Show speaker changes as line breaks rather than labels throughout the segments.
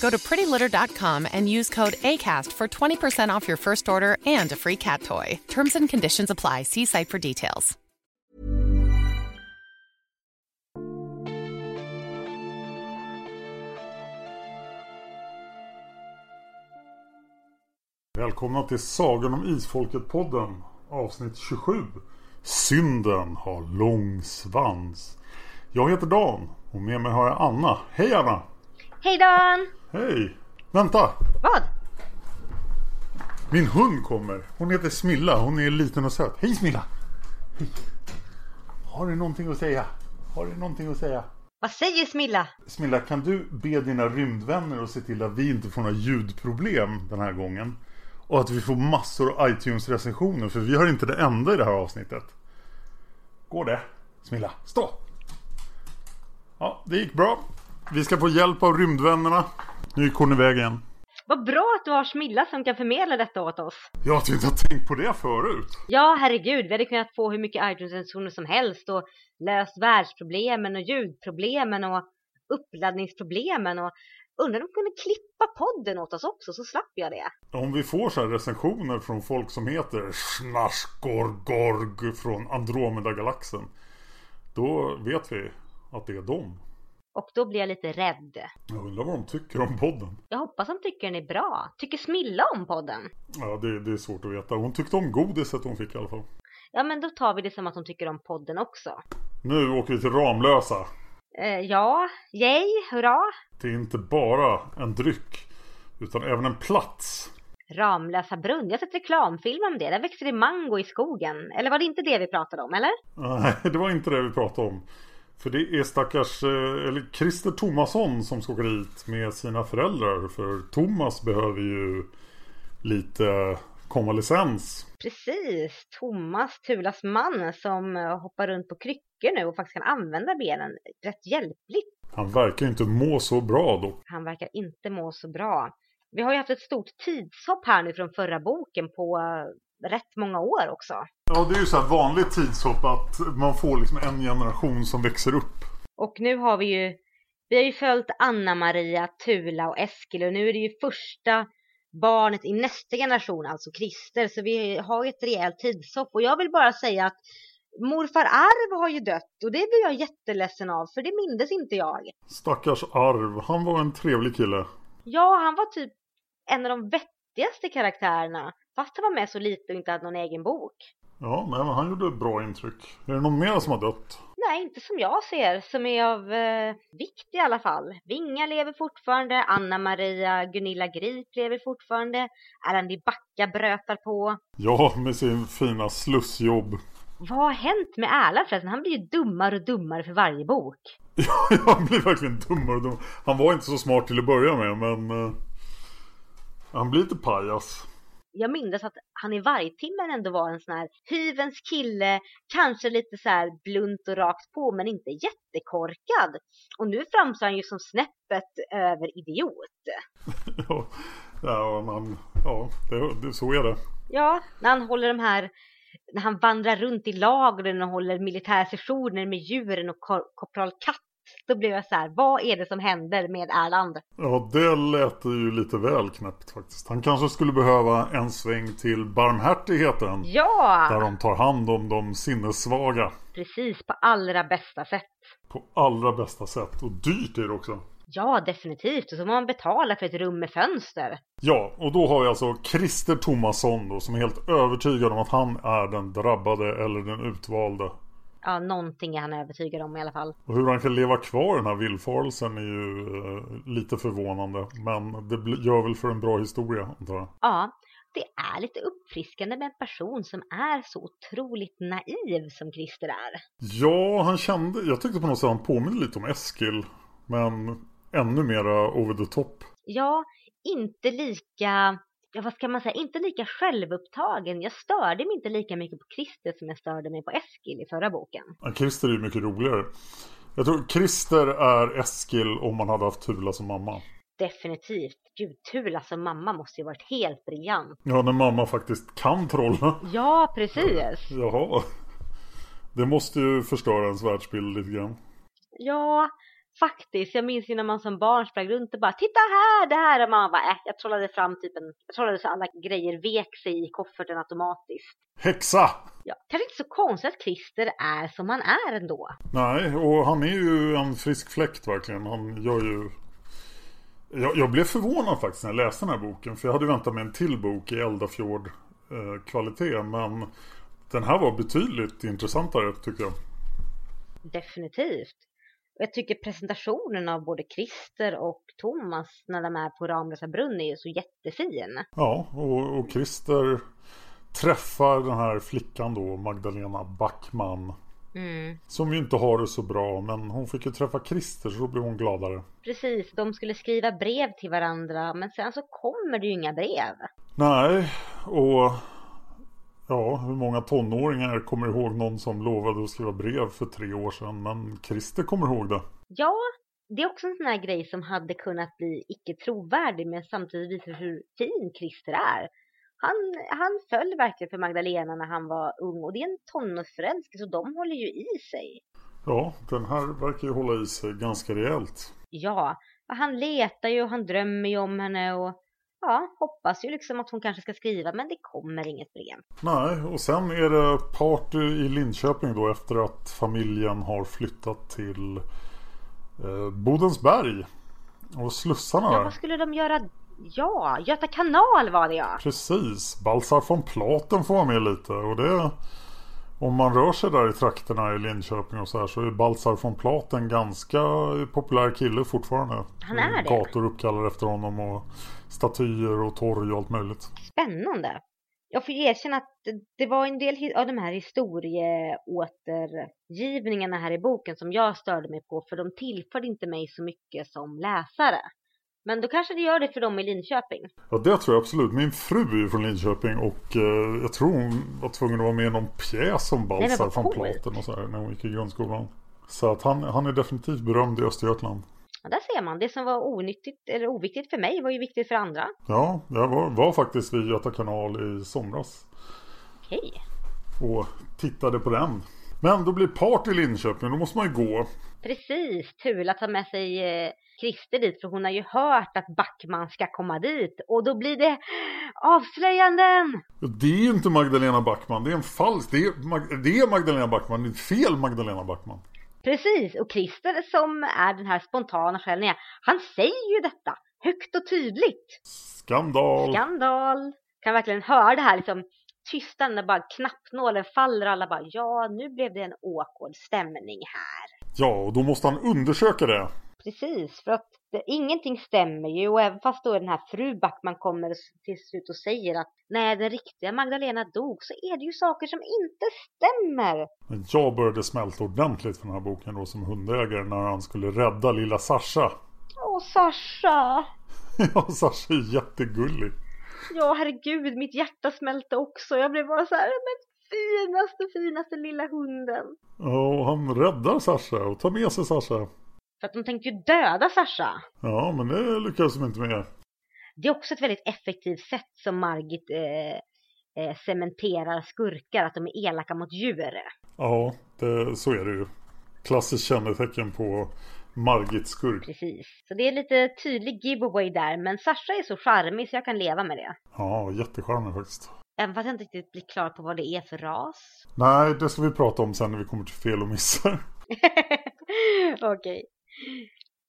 Go to prettylitter.com and use code ACAST for 20% off your first order and a free cat toy. Terms and conditions apply. See site for details.
Välkomna till Sagan om Isfolket-podden avsnitt 27 Synden har lång svans Jag heter Dan och med mig har jag Anna. Hej Anna!
Hej Dan!
Hej! Vänta!
Vad?
Min hund kommer. Hon heter Smilla. Hon är liten och söt. Hej Smilla! Hej. Har du någonting att säga? Har du någonting att säga?
Vad säger Smilla?
Smilla, kan du be dina rymdvänner att se till att vi inte får några ljudproblem den här gången? Och att vi får massor av iTunes-recensioner för vi har inte det enda i det här avsnittet. Går det? Smilla, stå! Ja, det gick bra. Vi ska få hjälp av rymdvännerna. Nu gick hon iväg igen.
Vad bra att du har Smilla som kan förmedla detta åt oss.
Jag har inte tänkt på det förut.
Ja, herregud, vi hade kunnat få hur mycket iTunes-recensioner som helst och löst världsproblemen och ljudproblemen och uppladdningsproblemen och undrar om de kunde klippa podden åt oss också så slapp jag det.
Om vi får så här recensioner från folk som heter Snarsgorgorg från Andromeda-galaxen. Då vet vi att det är dem.
Och då blir jag lite rädd.
Jag undrar vad de tycker om podden.
Jag hoppas de tycker den är bra. Tycker Smilla om podden?
Ja, det, det är svårt att veta. Hon tyckte om godiset hon fick i alla fall.
Ja, men då tar vi det som att hon tycker om podden också.
Nu åker vi till Ramlösa.
Eh, ja, yay, hurra.
Det är inte bara en dryck. Utan även en plats.
Ramlösa brunn. Jag har sett reklamfilm om det. Där växer det mango i skogen. Eller var det inte det vi pratade om, eller?
Nej, det var inte det vi pratade om. För det är stackars, eh, eller Christer Tomasson som ska åka dit med sina föräldrar. För Thomas behöver ju lite konvalescens.
Precis, Thomas, Tulas man som eh, hoppar runt på kryckor nu och faktiskt kan använda benen rätt hjälpligt.
Han verkar inte må så bra dock.
Han verkar inte må så bra. Vi har ju haft ett stort tidshopp här nu från förra boken på uh, rätt många år också.
Ja, det är ju så här vanligt tidshopp att man får liksom en generation som växer upp.
Och nu har vi ju, vi har ju följt Anna-Maria, Tula och Eskil och nu är det ju första barnet i nästa generation, alltså Christer. Så vi har ett rejält tidshopp och jag vill bara säga att morfar Arv har ju dött och det blir jag jätteledsen av för det mindes inte jag.
Stackars Arv, han var en trevlig kille.
Ja, han var typ en av de vettigaste karaktärerna. Fast han var med så lite och inte hade någon egen bok.
Ja, men han gjorde ett bra intryck. Är det någon mer som har dött?
Nej, inte som jag ser, som är av eh, vikt i alla fall. Vinga lever fortfarande, Anna-Maria, Gunilla Grip lever fortfarande, Erland Backa brötar på.
Ja, med sin fina slussjobb.
Vad har hänt med Erland förresten? Han blir ju dummare och dummare för varje bok.
Ja, han blir verkligen dummare och dummare. Han var inte så smart till att börja med, men... Uh, han blir lite pajas
jag minns att han i vargtimmen ändå var en sån här hyvens kille, kanske lite så här blunt och rakt på men inte jättekorkad. Och nu framstår han ju som snäppet över idiot.
ja, ja, man, ja det, det, så är det.
Ja, när han håller de här när han vandrar runt i lagren och håller militära sessioner med djuren och kor korpral Katt. Då blev jag så här, vad är det som händer med Erland?
Ja, det lät ju lite väl knäppt faktiskt. Han kanske skulle behöva en sväng till barmhärtigheten.
Ja!
Där de tar hand om de sinnessvaga.
Precis, på allra bästa sätt.
På allra bästa sätt. Och dyrt är det också.
Ja, definitivt. Och så må man betala för ett rum med fönster.
Ja, och då har vi alltså Christer Thomasson då som är helt övertygad om att han är den drabbade eller den utvalde.
Ja, någonting är han övertygad om i alla fall.
Och hur han kan leva kvar i den här villfarelsen är ju eh, lite förvånande. Men det gör väl för en bra historia, antar jag.
Ja, det är lite uppfriskande med en person som är så otroligt naiv som Christer är.
Ja, han kände, jag tyckte på något sätt han påminner lite om Eskil. Men ännu mera over the top.
Ja, inte lika, ja vad ska man säga, inte lika självupptagen. Jag störde mig inte lika mycket på Christer som jag störde mig på Eskil i förra boken.
Ja, Christer är ju mycket roligare. Jag tror Christer är Eskil om man hade haft Tula som mamma.
Definitivt. Gud, Tula som mamma måste ju varit helt briljant.
Ja, när mamma faktiskt kan trolla.
Ja, precis.
Jaha. Det måste ju förstöra ens världsbild lite grann.
Ja, Faktiskt, jag minns ju när man som barn sprang runt och bara Titta här, det här! Och mamma bara, äh, jag trollade fram typ en, jag trollade så alla grejer vek sig i kofferten automatiskt.
Häxa!
Ja, kanske inte så konstigt att Christer är som han är ändå.
Nej, och han är ju en frisk fläkt verkligen. Han gör ju... Jag, jag blev förvånad faktiskt när jag läste den här boken. För jag hade väntat mig en till bok i Eldafjord eh, kvalitet. Men den här var betydligt intressantare tycker jag.
Definitivt. Jag tycker presentationen av både Christer och Thomas när de är på Ramlösa brunn är ju så jättefin.
Ja, och, och Christer träffar den här flickan då, Magdalena Backman. Mm. Som ju inte har det så bra, men hon fick ju träffa Christer så då blev hon gladare.
Precis, de skulle skriva brev till varandra, men sen så kommer det ju inga brev.
Nej, och Ja, hur många tonåringar kommer ihåg någon som lovade att skriva brev för tre år sedan? Men Christer kommer ihåg det.
Ja, det är också en sån här grej som hade kunnat bli icke trovärdig men samtidigt visar hur fin Christer är. Han, han föll verkligen för Magdalena när han var ung och det är en tonårsförälskelse och de håller ju i sig.
Ja, den här verkar ju hålla i sig ganska rejält.
Ja, han letar ju och han drömmer ju om henne och ja, hoppas ju liksom att hon kanske ska skriva men det kommer inget brev.
Nej, och sen är det party i Linköping då efter att familjen har flyttat till eh, Bodensberg. Och slussarna
Ja, vad skulle de göra? Ja, Göta kanal var det ja.
Precis, Balsar von Platen får vara med lite och det om man rör sig där i trakterna i Linköping och så här så är Balsar von Platen ganska populär kille fortfarande.
Han är det?
Gator uppkallade efter honom och statyer och torg och allt möjligt.
Spännande. Jag får erkänna att det var en del av de här historieåtergivningarna här i boken som jag störde mig på för de tillförde inte mig så mycket som läsare. Men då kanske det gör det för dem i Linköping.
Ja det tror jag absolut. Min fru är ju från Linköping och eh, jag tror hon var tvungen att vara med i någon pjäs om Balsar från Platen och så här när hon gick i grundskolan. Så att han, han är definitivt berömd i Östergötland.
Ja, där ser man. Det som var onyttigt eller oviktigt för mig var ju viktigt för andra.
Ja, jag var, var faktiskt vid Göta kanal i somras.
Okej.
Och tittade på den. Men då blir party i Linköping, då måste man ju gå.
Precis, Tula tar med sig eh, Christer dit för hon har ju hört att Backman ska komma dit och då blir det avslöjanden.
Det är ju inte Magdalena Backman, det är en falsk, det är, det är Magdalena Backman, det är fel Magdalena Backman.
Precis, och Christer som är den här spontana själen han säger ju detta högt och tydligt.
Skandal!
Skandal! Kan verkligen höra det här liksom tystnaden när bara knappnålen faller och alla bara ja, nu blev det en awkward stämning här.
Ja, och då måste han undersöka det.
Precis, för att det, ingenting stämmer ju och även fast då den här fru Backman kommer till slut och säger att när den riktiga Magdalena dog så är det ju saker som inte stämmer.
Men jag började smälta ordentligt för den här boken då som hundägare när han skulle rädda lilla Sasha.
Åh Sasha!
ja, Sasha är jättegullig.
Ja, herregud, mitt hjärta smälte också. Jag blev bara så här, men finaste, finaste lilla hunden.
Ja, och han räddar Sasha och tar med sig Sasha.
För att de tänkte ju döda Sasha.
Ja, men det lyckades de inte med.
Det är också ett väldigt effektivt sätt som Margit eh, eh, cementerar skurkar, att de är elaka mot djur.
Ja, det, så är det ju. Klassiskt kännetecken på Margit skurk.
Precis. Så det är lite tydlig giveaway där, men Sasha är så charmig så jag kan leva med det.
Ja, jättecharmig faktiskt.
Även fast jag inte riktigt blir klar på vad det är för ras.
Nej, det ska vi prata om sen när vi kommer till fel och missar.
Okej.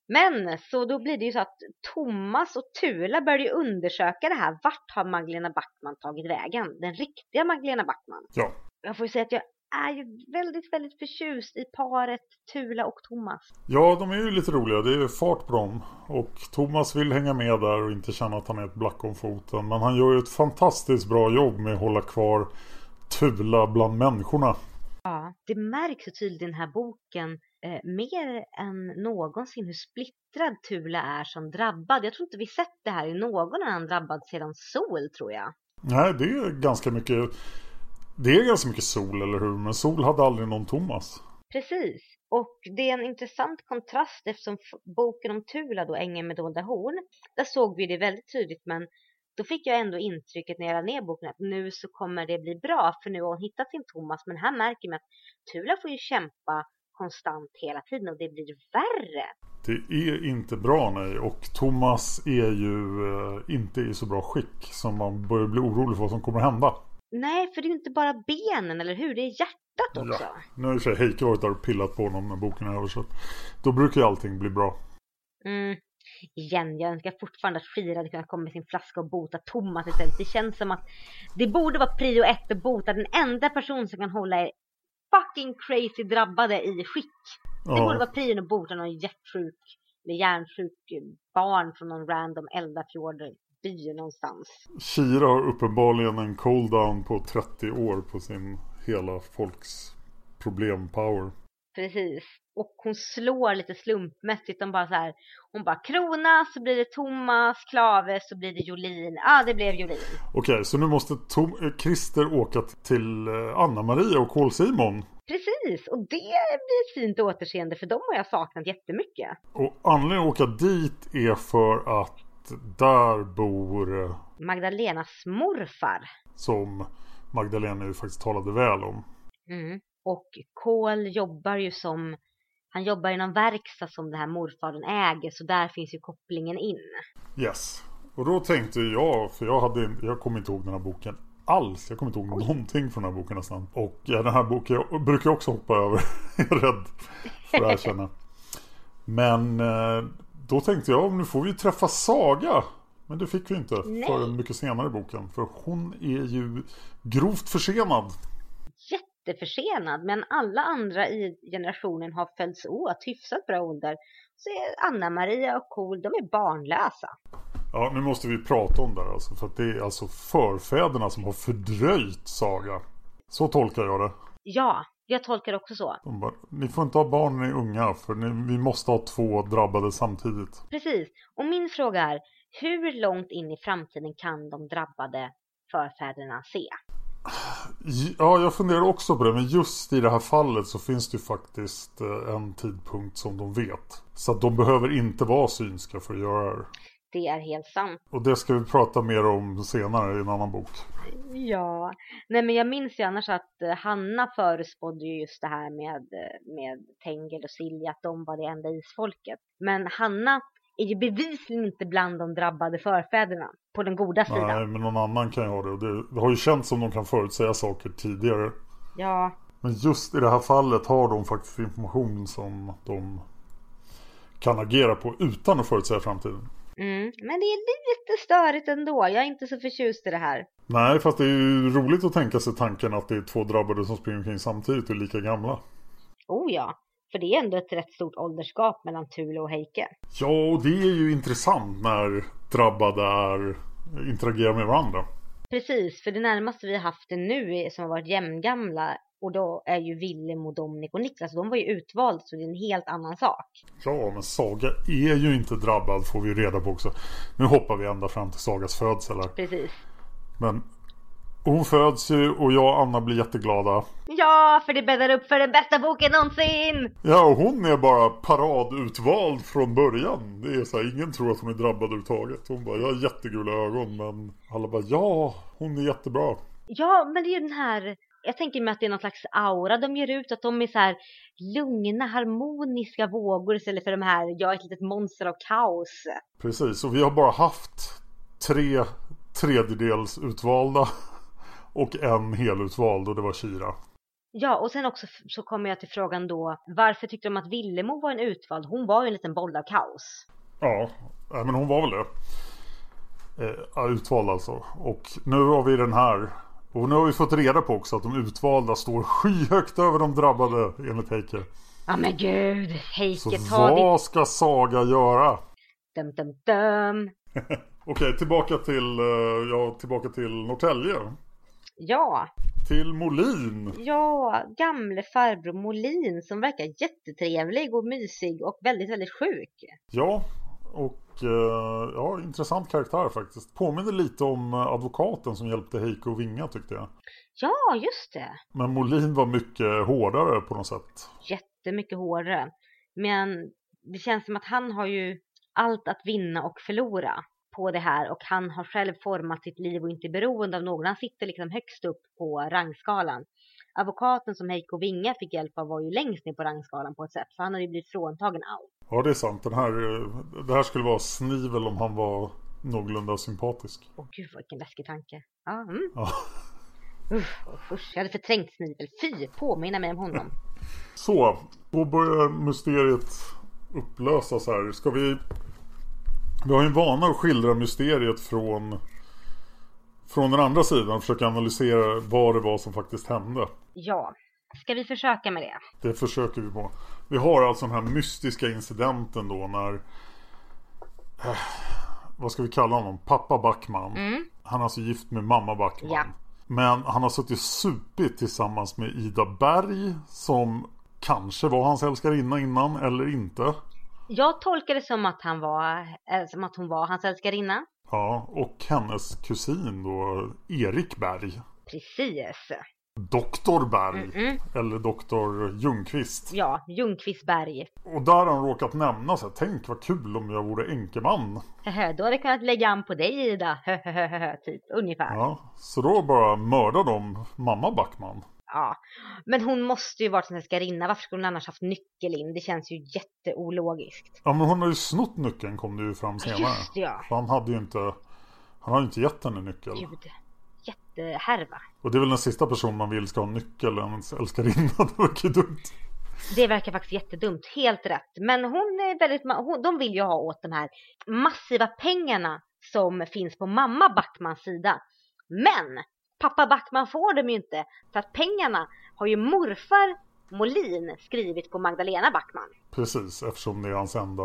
Men så då blir det ju så att Thomas och Tula börjar ju undersöka det här. Vart har Magdalena Backman tagit vägen? Den riktiga Magdalena Backman.
Ja.
Jag får ju säga att jag är ju väldigt, väldigt förtjust i paret Tula och Thomas.
Ja, de är ju lite roliga. Det är fart på dem. Och Thomas vill hänga med där och inte känna att han är ett black om foten. Men han gör ju ett fantastiskt bra jobb med att hålla kvar Tula bland människorna.
Ja, det märks så tydligt i den här boken eh, mer än någonsin hur splittrad Tula är som drabbad. Jag tror inte vi sett det här i någon annan drabbad sedan Sol tror jag.
Nej, det är ganska mycket det är ganska mycket Sol, eller hur? Men Sol hade aldrig någon Thomas.
Precis. Och det är en intressant kontrast eftersom boken om Tula då, Ängeln med dolda horn, där såg vi det väldigt tydligt men då fick jag ändå intrycket när jag lade ner boken att nu så kommer det bli bra för nu har hon hittat sin Thomas men här märker man att Tula får ju kämpa konstant hela tiden och det blir värre.
Det är inte bra nej och Thomas är ju eh, inte i så bra skick som man börjar bli orolig för vad som kommer hända.
Nej, för det är ju inte bara benen, eller hur? Det är hjärtat också. Ja.
Nu har ju för Heike varit där och pillat på honom när boken är översatt. Då brukar ju allting bli bra.
Mm. Igen, jag önskar fortfarande att Shira hade kunnat komma med sin flaska och bota Thomas istället. Det känns som att det borde vara prio ett att bota den enda person som kan hålla er fucking crazy drabbade i skick. Det borde vara prio att bota någon hjärtsjuk eller hjärnsjuk barn från någon random Eldafjord by någonstans.
Kira har uppenbarligen en cool down på 30 år på sin hela folks problempower.
Precis. Och hon slår lite slumpmässigt. De bara så här, hon bara krona så blir det Thomas, Klave så blir det Jolin. Ja, ah, det blev Jolin.
Okej, så nu måste Tom eh, Christer åka till eh, Anna-Maria och Karl Simon.
Precis, och det blir ett fint återseende för dem har jag saknat jättemycket.
Och anledningen att åka dit är för att där bor eh,
Magdalenas morfar.
Som Magdalena ju faktiskt talade väl om.
Mm. Och Kohl jobbar ju som, han jobbar i någon verkstad som den här morfadern äger så där finns ju kopplingen in.
Yes. Och då tänkte jag, för jag, hade, jag kommer inte ihåg den här boken alls. Jag kommer inte ihåg Oj. någonting från den här boken nästan. Och ja, den här boken jag brukar jag också hoppa över. jag är rädd för att erkänna. Men eh, då tänkte jag, nu får vi träffa Saga. Men det fick vi inte Nej. förrän mycket senare i boken. För hon är ju grovt försenad.
Jätteförsenad. Men alla andra i generationen har följts åt hyfsat bra under. Så är Anna-Maria och Cool, de är barnlösa.
Ja, nu måste vi prata om det här alltså. För det är alltså förfäderna som har fördröjt Saga. Så tolkar jag det.
Ja, jag tolkar också så.
Bara, ni får inte ha barn när ni är unga för ni, vi måste ha två drabbade samtidigt.
Precis. Och min fråga är, hur långt in i framtiden kan de drabbade förfäderna se?
Ja, jag funderar också på det. Men just i det här fallet så finns det ju faktiskt eh, en tidpunkt som de vet. Så att de behöver inte vara synska för att göra det.
Det är helt sant.
Och det ska vi prata mer om senare i en annan bok.
Ja, nej men jag minns ju annars att eh, Hanna förespådde ju just det här med, eh, med Tengel och Silja, att de var det enda isfolket. Men Hanna är ju bevisligen inte bland de drabbade förfäderna på den goda sidan.
Nej, men någon annan kan ju ha det. Det, det har ju känts som de kan förutsäga saker tidigare.
Ja.
Men just i det här fallet har de faktiskt information som de kan agera på utan att förutsäga framtiden.
Mm, men det är lite störigt ändå. Jag är inte så förtjust i det här.
Nej, fast det är ju roligt att tänka sig tanken att det är två drabbade som springer omkring samtidigt och är lika gamla.
Oh ja, för det är ändå ett rätt stort åldersgap mellan Thule och Heike.
Ja, och det är ju intressant när drabbade är, interagerar med varandra.
Precis, för det närmaste vi har haft det nu som har varit jämngamla och då är ju Willem och Dominic och Niklas, de var ju utvalda så det är en helt annan sak.
Ja, men Saga är ju inte drabbad får vi reda på också. Nu hoppar vi ända fram till Sagas födsel här.
Precis.
Men hon föds ju och jag och Anna blir jätteglada.
Ja, för det bäddar upp för den bästa boken någonsin!
Ja, och hon är bara paradutvald från början. Det är så här, ingen tror att hon är drabbad överhuvudtaget. Hon bara, jag har jättegula ögon, men alla bara, ja, hon är jättebra.
Ja, men det är ju den här, jag tänker mig att det är någon slags aura de ger ut, att de är så här lugna, harmoniska vågor istället för de här, jag är ett litet monster av kaos.
Precis, och vi har bara haft tre tredjedels utvalda och en helutvald och det var Kira.
Ja, och sen också så kommer jag till frågan då, varför tyckte de att Villemo var en utvald? Hon var ju en liten boll av kaos.
Ja, men hon var väl det. Eh, utvald alltså. Och nu har vi den här. Och nu har vi fått reda på också att de utvalda står skyhögt över de drabbade enligt Heike.
Ja men gud, Heike
Så
ta
vad ska Saga göra?
Dum, dum, dum.
Okej, tillbaka till, eh, ja, tillbaka till Norrtälje.
Ja,
Till Molin.
ja, gamle farbror Molin som verkar jättetrevlig och mysig och väldigt, väldigt sjuk.
Ja, och eh, ja, intressant karaktär faktiskt. Påminner lite om eh, advokaten som hjälpte Heike och Vinga tyckte jag.
Ja, just det.
Men Molin var mycket hårdare på något sätt.
Jättemycket hårdare. Men det känns som att han har ju allt att vinna och förlora på det här och han har själv format sitt liv och inte är beroende av någon. Han sitter liksom högst upp på rangskalan. Advokaten som Heiko Vinga fick hjälp av var ju längst ner på rangskalan på ett sätt för han hade ju blivit fråntagen allt.
Ja, det är sant. Den här, eh, det här skulle vara Snivel om han var någorlunda sympatisk.
Åh gud vilken läskig tanke. Ja, mm.
Ja.
Usch, usch, jag hade förträngt Snivel. Fy, påminna mig om honom.
Så, då börjar mysteriet upplösas här. Ska vi... Vi har ju en vana att skildra mysteriet från... Från den andra sidan. Försöka analysera vad det var som faktiskt hände.
Ja, ska vi försöka med det?
Det försöker vi på. Vi har alltså den här mystiska incidenten då när... Eh, vad ska vi kalla honom? Pappa Backman. Han är alltså gift med mamma Backman.
Ja.
Men han har suttit supit tillsammans med Ida Berg. Som kanske var hans älskarinna innan eller inte.
Jag tolkar det som att, han var, eh, som att hon var hans älskarinna.
Ja, och hennes kusin då Erik Berg.
Precis.
Doktor Berg.
Mm-mm.
Eller doktor Ljungqvist.
Ja, Ljungqvistberg.
Och där har han råkat nämna så här, tänk vad kul om jag vore enkeman.
Då hade jag kunnat lägga an på dig Ida. Typ ungefär. Ja.
Så då bara mördar de mamma Backman.
Men hon måste ju varit en älskarinna. Varför skulle hon annars haft nyckel in? Det känns ju jätteologiskt.
Ja men hon har ju snott nyckeln kom det ju fram senare.
Just det, ja.
För han hade ju inte Han har ju inte gett henne nyckel.
Gud. Jättehärva.
Och det är väl den sista personen man vill ska ha nyckel Ens älskarinna. Det verkar ju dumt.
Det verkar faktiskt jättedumt. Helt rätt. Men hon är väldigt, hon, de vill ju ha åt de här massiva pengarna som finns på mamma Backmans sida. Men pappa Backman får dem ju inte. För att pengarna har ju morfar Molin skrivit på Magdalena Backman.
Precis eftersom det är hans enda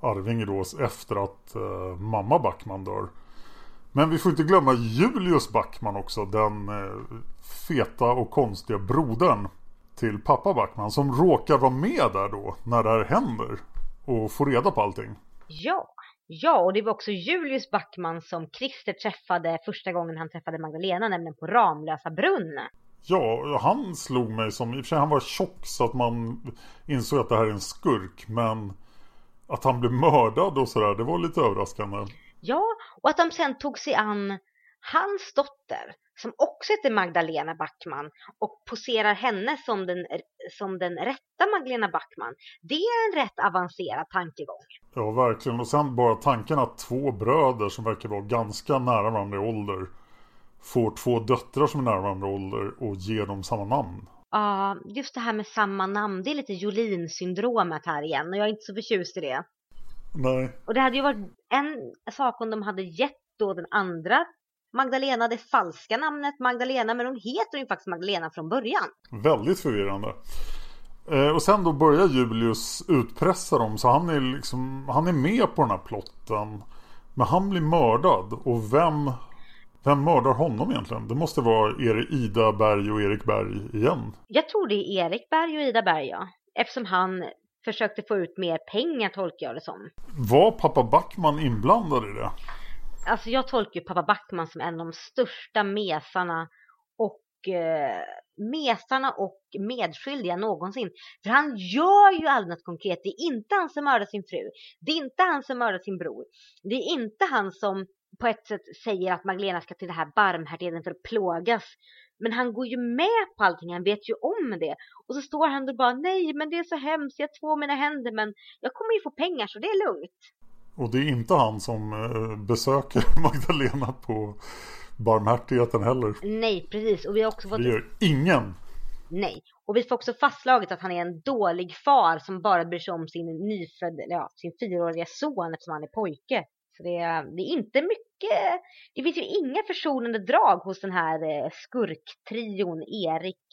arvinge då efter att eh, mamma Backman dör. Men vi får inte glömma Julius Backman också. Den eh, feta och konstiga brodern till pappa Backman. Som råkar vara med där då när det här händer. Och får reda på allting.
Ja, ja och det var också Julius Backman som Christer träffade första gången han träffade Magdalena, nämligen på Ramlösa brunn.
Ja, han slog mig som, i och för sig han var tjock så att man insåg att det här är en skurk. Men att han blev mördad och sådär, det var lite överraskande.
Ja, och att de sen tog sig an hans dotter som också heter Magdalena Backman och poserar henne som den, som den rätta Magdalena Backman. Det är en rätt avancerad tankegång.
Ja, verkligen. Och sen bara tanken att två bröder som verkar vara ganska nära varandra i ålder får två döttrar som är nära varandra i ålder och ger dem samma namn.
Ja, just det här med samma namn, det är lite Jolin-syndromet här igen och jag är inte så förtjust i det.
Nej,
Och det hade ju varit en sak om de hade gett då den andra Magdalena det falska namnet Magdalena, men hon heter ju faktiskt Magdalena från början.
väldigt förvirrande. Eh, och sen då börjar Julius utpressa dem så han är liksom, han är med på den här plotten. Men han blir mördad och vem, vem mördar honom egentligen? Det måste vara Ida Berg och Erik Berg igen.
Jag tror det är Erik Berg och Ida Berg, ja. Eftersom han försökte få ut mer pengar tolkar jag det som.
Var pappa Backman inblandad i det?
Alltså jag tolkar ju pappa Backman som en av de största mesarna och eh, mesarna och medskyldiga någonsin. För han gör ju aldrig något konkret. Det är inte han som mördar sin fru. Det är inte han som mördar sin bror. Det är inte han som på ett sätt säger att Magdalena ska till det här barmhärtigheten för att plågas. Men han går ju med på allting, han vet ju om det. Och så står han och bara nej men det är så hemskt, jag tvår mina händer men jag kommer ju få pengar så det är lugnt.
Och det är inte han som eh, besöker Magdalena på barmhärtigheten heller.
Nej precis och vi har också fått...
Det gör ingen.
Nej. Och vi får också fastslaget att han är en dålig far som bara bryr sig om sin nyfödda, ja, sin fyraåriga son eftersom han är pojke. Så det, det är inte mycket, det finns ju inga försonande drag hos den här eh, skurktrion Erik,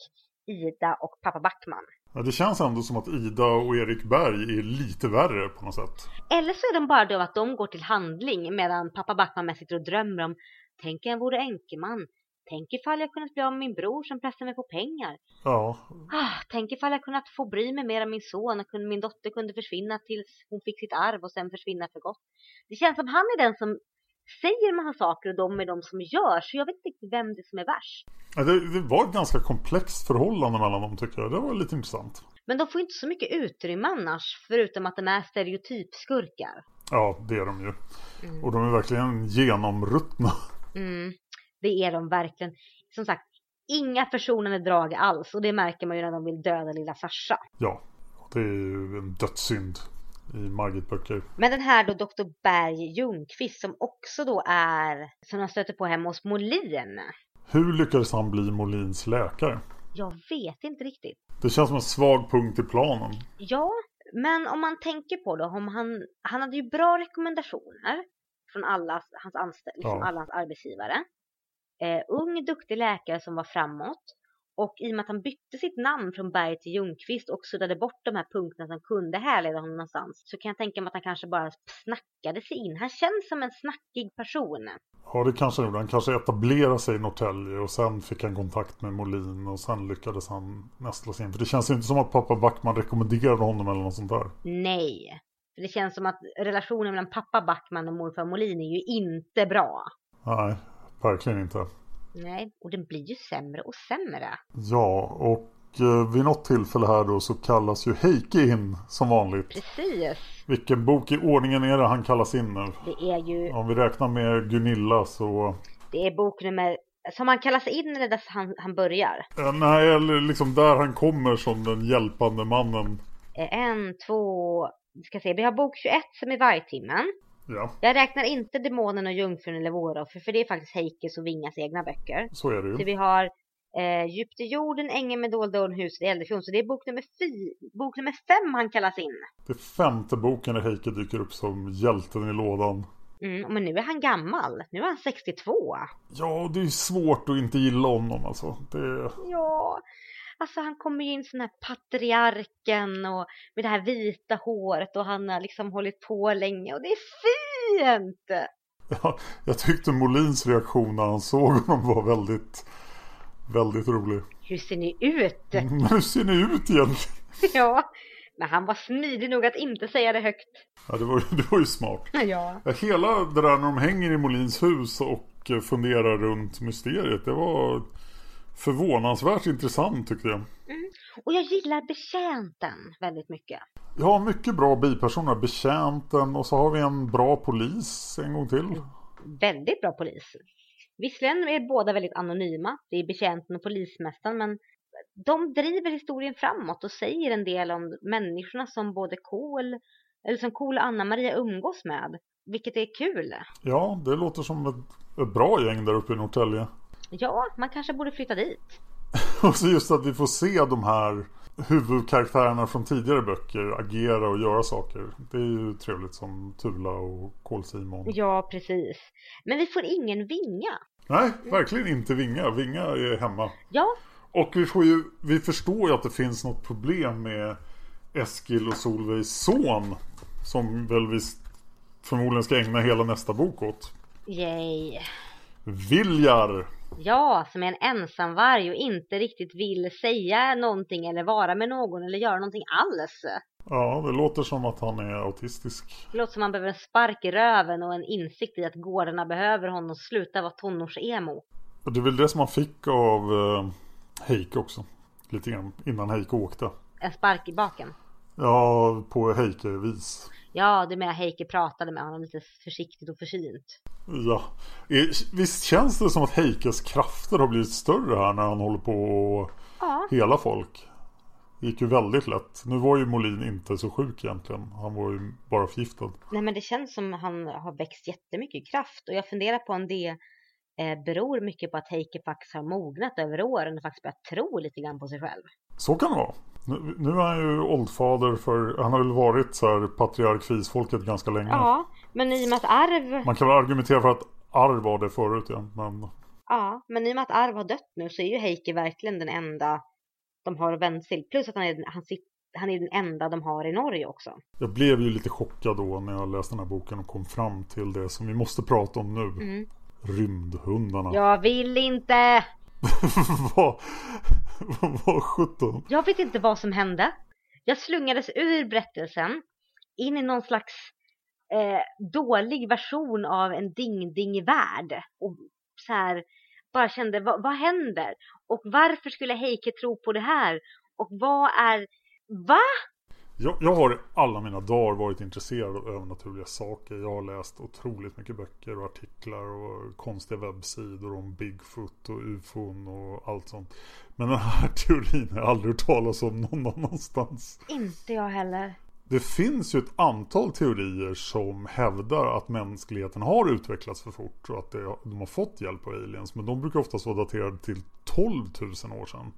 Ida och pappa Backman.
Ja, det känns ändå som att Ida och Erik Berg är lite värre på något sätt.
Eller så är de bara då att de går till handling medan pappa Backman mest sitter och drömmer om Tänk jag vore enkeman. Tänk ifall jag kunnat bli av med min bror som pressar mig på pengar.
Ja.
Ah, tänk ifall jag kunnat få bry mig mer om min son och min dotter kunde försvinna tills hon fick sitt arv och sen försvinna för gott. Det känns som han är den som säger massa saker och de är de som gör. Så jag vet inte riktigt vem det som är värst.
Det, det var ett ganska komplext förhållande mellan dem tycker jag. Det var lite intressant.
Men de får inte så mycket utrymme annars, förutom att de är stereotypskurkar.
Ja, det är de ju. Mm. Och de är verkligen genomruttna.
Mm, det är de verkligen. Som sagt, inga försonande drag alls. Och det märker man ju när de vill döda lilla Sasha.
Ja, det är ju en dödssynd i Margit-böcker.
Men den här då Dr. Berg Ljungqvist som också då är, som han stöter på hemma hos Molin.
Hur lyckades han bli Molins läkare?
Jag vet inte riktigt.
Det känns som en svag punkt i planen.
Ja, men om man tänker på det, om han, han hade ju bra rekommendationer från alla hans anställda, liksom ja. alla hans arbetsgivare. Eh, ung, duktig läkare som var framåt. Och i och med att han bytte sitt namn från Berg till Ljungqvist och suddade bort de här punkterna som kunde härleda honom någonstans så kan jag tänka mig att han kanske bara snackade sig in. Han känns som en snackig person.
Ja, det kanske gjorde. Han kanske etablerade sig i Norrtälje och sen fick han kontakt med Molin och sen lyckades han nästla sig in. För det känns ju inte som att pappa Backman rekommenderade honom eller något sånt där.
Nej, för det känns som att relationen mellan pappa Backman och morfar Molin är ju inte bra.
Nej, verkligen inte.
Nej, och den blir ju sämre och sämre.
Ja, och eh, vid något tillfälle här då så kallas ju Heike in som vanligt.
Precis.
Vilken bok i ordningen är det han kallas in nu?
Det är ju...
Om vi räknar med Gunilla så...
Det är bok nummer... Som han kallas in eller där han, han börjar?
Eh, nej, eller liksom där han kommer som den hjälpande mannen.
Eh, en, två, vi ska se, vi har bok 21 som är vargtimmen.
Ja.
Jag räknar inte Demonen och Jungfrun eller Våroffer för det är faktiskt Heikes och Vingas egna böcker.
Så är det ju.
Så vi har eh, Djupt i jorden, Ängen med dolda ord, Huset i Eldefjord. Så det är bok nummer, fy, bok nummer fem han kallas in.
Det är femte boken när Heike dyker upp som hjälten i lådan.
Mm, men nu är han gammal. Nu är han 62.
Ja, det är svårt att inte gilla honom alltså. Det...
Ja, Alltså han kommer ju in sån här patriarken och med det här vita håret och han har liksom hållit på länge och det är fint!
Ja, jag tyckte Molins reaktion när han såg honom var väldigt, väldigt rolig.
Hur ser ni ut?
Hur ser ni ut egentligen?
ja, men han var smidig nog att inte säga det högt.
Ja, det var, det var ju smart.
Ja.
Hela det där när de hänger i Molins hus och funderar runt mysteriet, det var förvånansvärt intressant tycker jag.
Mm. Och jag gillar betjänten väldigt mycket.
Ja, mycket bra bipersoner. Betjänten och så har vi en bra polis en gång till.
Väldigt bra polis. Visserligen är båda väldigt anonyma. Det är betjänten och polismästaren men de driver historien framåt och säger en del om människorna som både Kohl eller som Kohl och Anna-Maria umgås med. Vilket är kul.
Ja, det låter som ett, ett bra gäng där uppe i Norrtälje.
Ja, man kanske borde flytta dit.
och så just att vi får se de här huvudkaraktärerna från tidigare böcker agera och göra saker. Det är ju trevligt som Tula och Kol Simon.
Ja, precis. Men vi får ingen Vinga.
Nej, verkligen inte Vinga. Vinga är hemma.
Ja.
Och vi, får ju, vi förstår ju att det finns något problem med Eskil och Solveigs son. Som väl vi förmodligen ska ägna hela nästa bok åt.
Yay.
Viljar.
Ja, som är en ensamvarg och inte riktigt vill säga någonting eller vara med någon eller göra någonting alls.
Ja, det låter som att han är autistisk.
Det låter som att han behöver en spark i röven och en insikt i att gårdarna behöver honom sluta vara tonårsemo.
Det är väl det som han fick av eh, Heike också. Lite grann innan Heike åkte.
En spark i baken?
Ja, på Heike-vis.
Ja, det med Heike pratade med honom lite försiktigt och försynt.
Ja, Eh, visst känns det som att Heikes krafter har blivit större här när han håller på att
Ja.
hela folk. Det gick ju väldigt lätt. Nu var ju Molin inte så sjuk egentligen. Han var ju bara förgiftad.
Nej men det känns som han har växt jättemycket i kraft och jag funderar på om det eh, beror mycket på att Heike faktiskt har mognat över åren och faktiskt börjat tro lite grann på sig själv.
Så kan det vara. Nu, nu är han ju oldfader för han har väl varit så här patriark fisfolket ganska länge.
Ja, men i och med att Arv,
Man kan väl argumentera för att arv var det förut igen. Men
ja, men i och med att Arv har dött nu så är ju Heike verkligen den enda de har att vända till. Plus att han är, han, sit, han är den enda de har i Norge också.
jag blev ju lite chockad då när jag läste den här boken och kom fram till det som vi måste prata om nu.
Mm.
Rymdhundarna.
Jag vill inte!
vad, vad sjutton.
Jag vet inte vad som hände. Jag slungades ur berättelsen in i någon slags eh, dålig version av en ding-ding-värld. Och så här, bara kände, vad, vad händer? Och varför skulle Heike tro på det här? Och vad är, va?
Jag, jag har i alla mina dagar varit intresserad av övernaturliga saker. Jag har läst otroligt mycket böcker och artiklar och konstiga webbsidor om Bigfoot och ufon och allt sånt. Men den här teorin har jag aldrig hört talas om någon annanstans.
Inte jag heller.
Det finns ju ett antal teorier som hävdar att mänskligheten har utvecklats för fort och att de har fått hjälp av aliens. Men de brukar oftast vara daterade till 12 000 år sedan.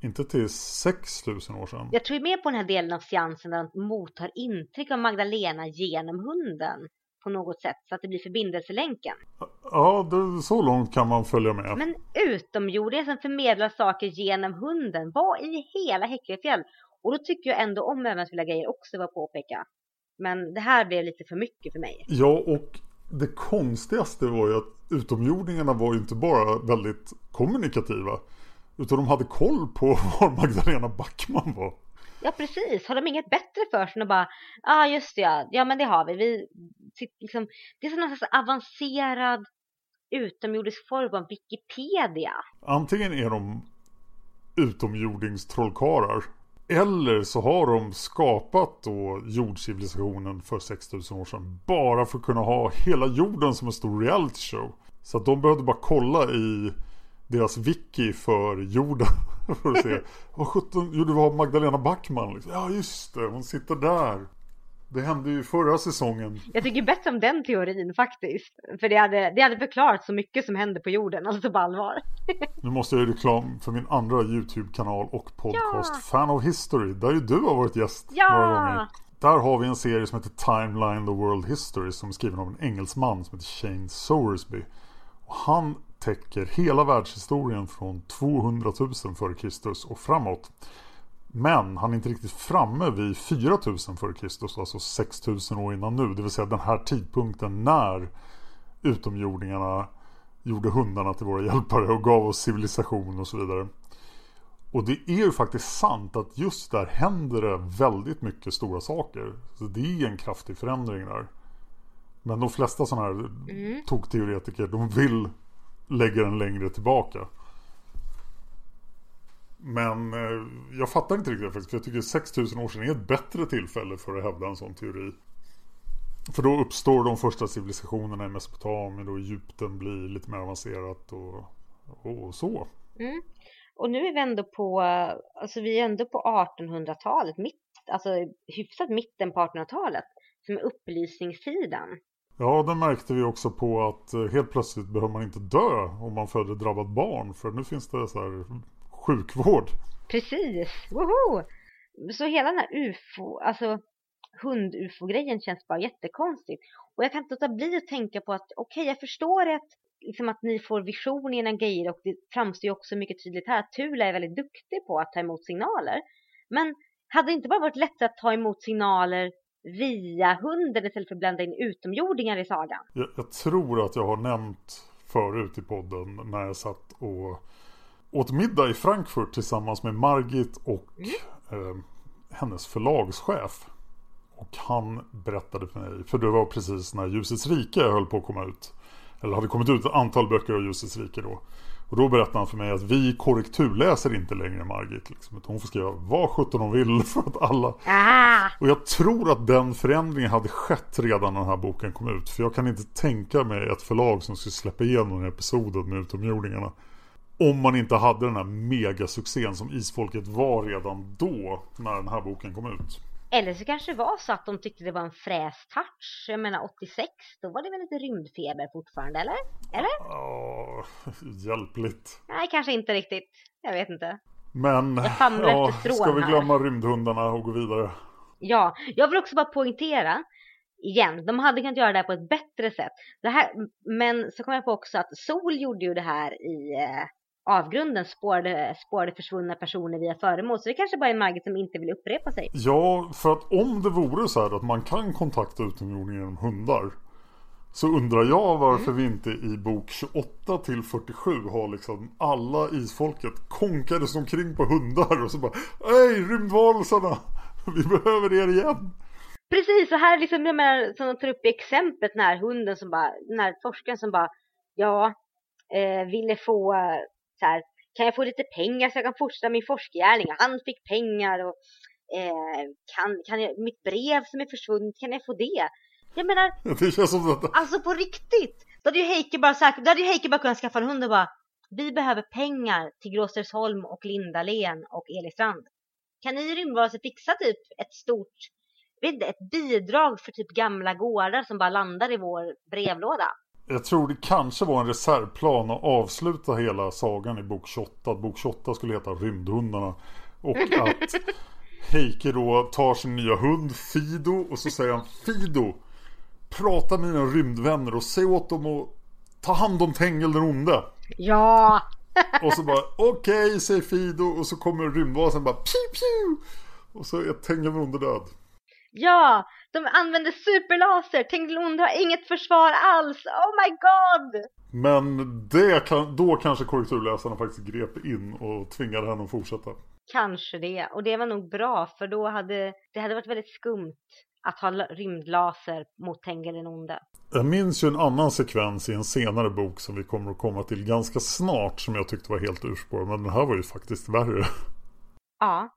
Inte till 6 000 år sedan.
Jag tror mer på den här delen av seansen där de mottar intryck av Magdalena genom hunden på något sätt så att det blir förbindelselänken.
Ja, det, så långt kan man följa med.
Men utomjordingar som förmedlar saker genom hunden, vad i hela Häcklefjäll? Och då tycker jag ändå om övernaturliga grejer också, var påpeka. Men det här blev lite för mycket för mig.
Ja, och det konstigaste var ju att utomjordingarna var ju inte bara väldigt kommunikativa. Utan de hade koll på var Magdalena Backman var.
Ja, precis. Har de inget bättre för sig än att bara, ja ah, just det, ja, ja men det har vi. vi liksom, det är som någon slags avancerad utomjordisk form av Wikipedia.
Antingen är de utomjordingstrollkarlar. Eller så har de skapat då jordcivilisationen för 6000 år sedan. Bara för att kunna ha hela jorden som en stor reality show. Så att de behövde bara kolla i deras wiki för jorden. för att se. Vad sjutton, jo det var Magdalena Backman. Liksom. Ja just det, hon sitter där. Det hände ju förra säsongen.
Jag tycker bättre om den teorin faktiskt. För det hade, det hade förklarat så mycket som händer på jorden, alltså på allvar.
Nu måste jag göra reklam för min andra YouTube-kanal och podcast
Ja.
Fan of History. Där ju du har varit gäst
Ja.
några gånger. Där har vi en serie som heter Timeline the World History som är skriven av en engelsman som heter Shane Sowersby. Och han täcker hela världshistorien från 200 000 f.Kr. och framåt. Men han är inte riktigt framme vid 4000 f.Kr. Alltså 6000 år innan nu. Det vill säga den här tidpunkten när utomjordingarna gjorde hundarna till våra hjälpare och gav oss civilisation och så vidare. Och det är ju faktiskt sant att just där händer det väldigt mycket stora saker. Så det är en kraftig förändring där. Men de flesta sådana här tokteoretiker de vill lägga den längre tillbaka. Men eh, jag fattar inte riktigt faktiskt. För jag tycker 6000 år sedan är ett bättre tillfälle för att hävda en sån teori. För då uppstår de första civilisationerna i Mesopotamien och Egypten blir lite mer avancerat och, och så.
Mm. Och nu är vi ändå på, alltså vi är ändå på 1800-talet, mitt, alltså hyfsat mitten på 1800-talet, som är upplysningstiden.
Ja, det märkte vi också på att eh, helt plötsligt behöver man inte dö om man föder drabbat barn. För nu finns det så här sjukvård.
Precis, woho! Så hela den här ufo, alltså hund-ufo-grejen känns bara jättekonstigt. Och jag kan inte låta bli att tänka på att okej, jag förstår att, liksom att ni får vision i grejer och det framstår ju också mycket tydligt här att Tula är väldigt duktig på att ta emot signaler. Men hade det inte bara varit lättare att ta emot signaler via hunden istället för att blanda in utomjordingar i sagan?
Jag, jag tror att jag har nämnt förut i podden när jag satt och åt middag i Frankfurt tillsammans med Margit och eh, hennes förlagschef. Och han berättade för mig, för det var precis när Ljusets rike höll på att komma ut. Eller hade kommit ut ett antal böcker av Ljusets rike då. Och då berättade han för mig att vi korrekturläser inte längre Margit. Liksom, hon får skriva vad sjutton hon vill för att alla...
Ah!
Och jag tror att den förändringen hade skett redan när den här boken kom ut. För jag kan inte tänka mig ett förlag som skulle släppa igenom den episoden med utomjordingarna. Om man inte hade den här megasuccén som Isfolket var redan då när den här boken kom ut.
Eller så kanske det var så att de tyckte det var en fräs touch. Jag menar 86, då var det väl lite rymdfeber fortfarande, eller? Eller?
Ja, hjälpligt.
Nej, kanske inte riktigt. Jag vet inte.
Men, ja, ska vi
här.
glömma rymdhundarna och gå vidare?
Ja, jag vill också bara poängtera igen, de hade kunnat göra det här på ett bättre sätt. Det här, men så kom jag på också att Sol gjorde ju det här i eh, avgrunden, spårade, spårade försvunna personer via föremål. Så det kanske bara är Margit som inte vill upprepa sig.
Ja, för att om det vore så här att man kan kontakta utomjordingar genom hundar så undrar jag varför
Mm.
vi inte i bok 28 till 47 har liksom alla isfolket konkades omkring på hundar och så bara Hej rymdvarelserna! Vi behöver er igen!
Precis, så här liksom, jag menar, som de tar upp i exemplet, den här hunden som bara, den här forskaren som bara, ja, eh, ville få så här, kan jag få lite pengar så jag kan fortsätta min forskgärning? Och han fick pengar och eh, kan, kan jag, mitt brev som är försvunnet, kan jag få det? Jag menar,
Det känns som att
alltså på riktigt! Då hade ju Heike bara sagt, då hade ju Heike bara kunnat skaffa en hund och bara, vi behöver pengar till Gråstersholm och Lindalen och Elistrand. Kan ni rymdvarelser fixa typ ett stort vet inte, ett bidrag för typ gamla gårdar som bara landar i vår brevlåda.
Jag tror det kanske var en reservplan att avsluta hela sagan i bok 28. Att bok 28 skulle heta Rymdhundarna. Och att Heike då tar sin nya hund Fido och så säger han Fido Prata med dina rymdvänner och säg åt dem att ta hand om Tengel den onde.
Ja!
Och så bara okej säger Fido och så kommer rymdvasen bara piu piu. Och så är Tengel den onde död.
Ja! De använder superlaser! Tenglund har inget försvar alls! Oh my god!
Men det kan, då kanske korrekturläsarna faktiskt grep in och tvingade henne att fortsätta.
Kanske det. Och det var nog bra för då hade det hade varit väldigt skumt att ha la- rymdlaser mot Tengel den onde.
Jag minns ju en annan sekvens i en senare bok som vi kommer att komma till ganska snart som jag tyckte var helt urspårad. Men den här var ju faktiskt värre.
Ja.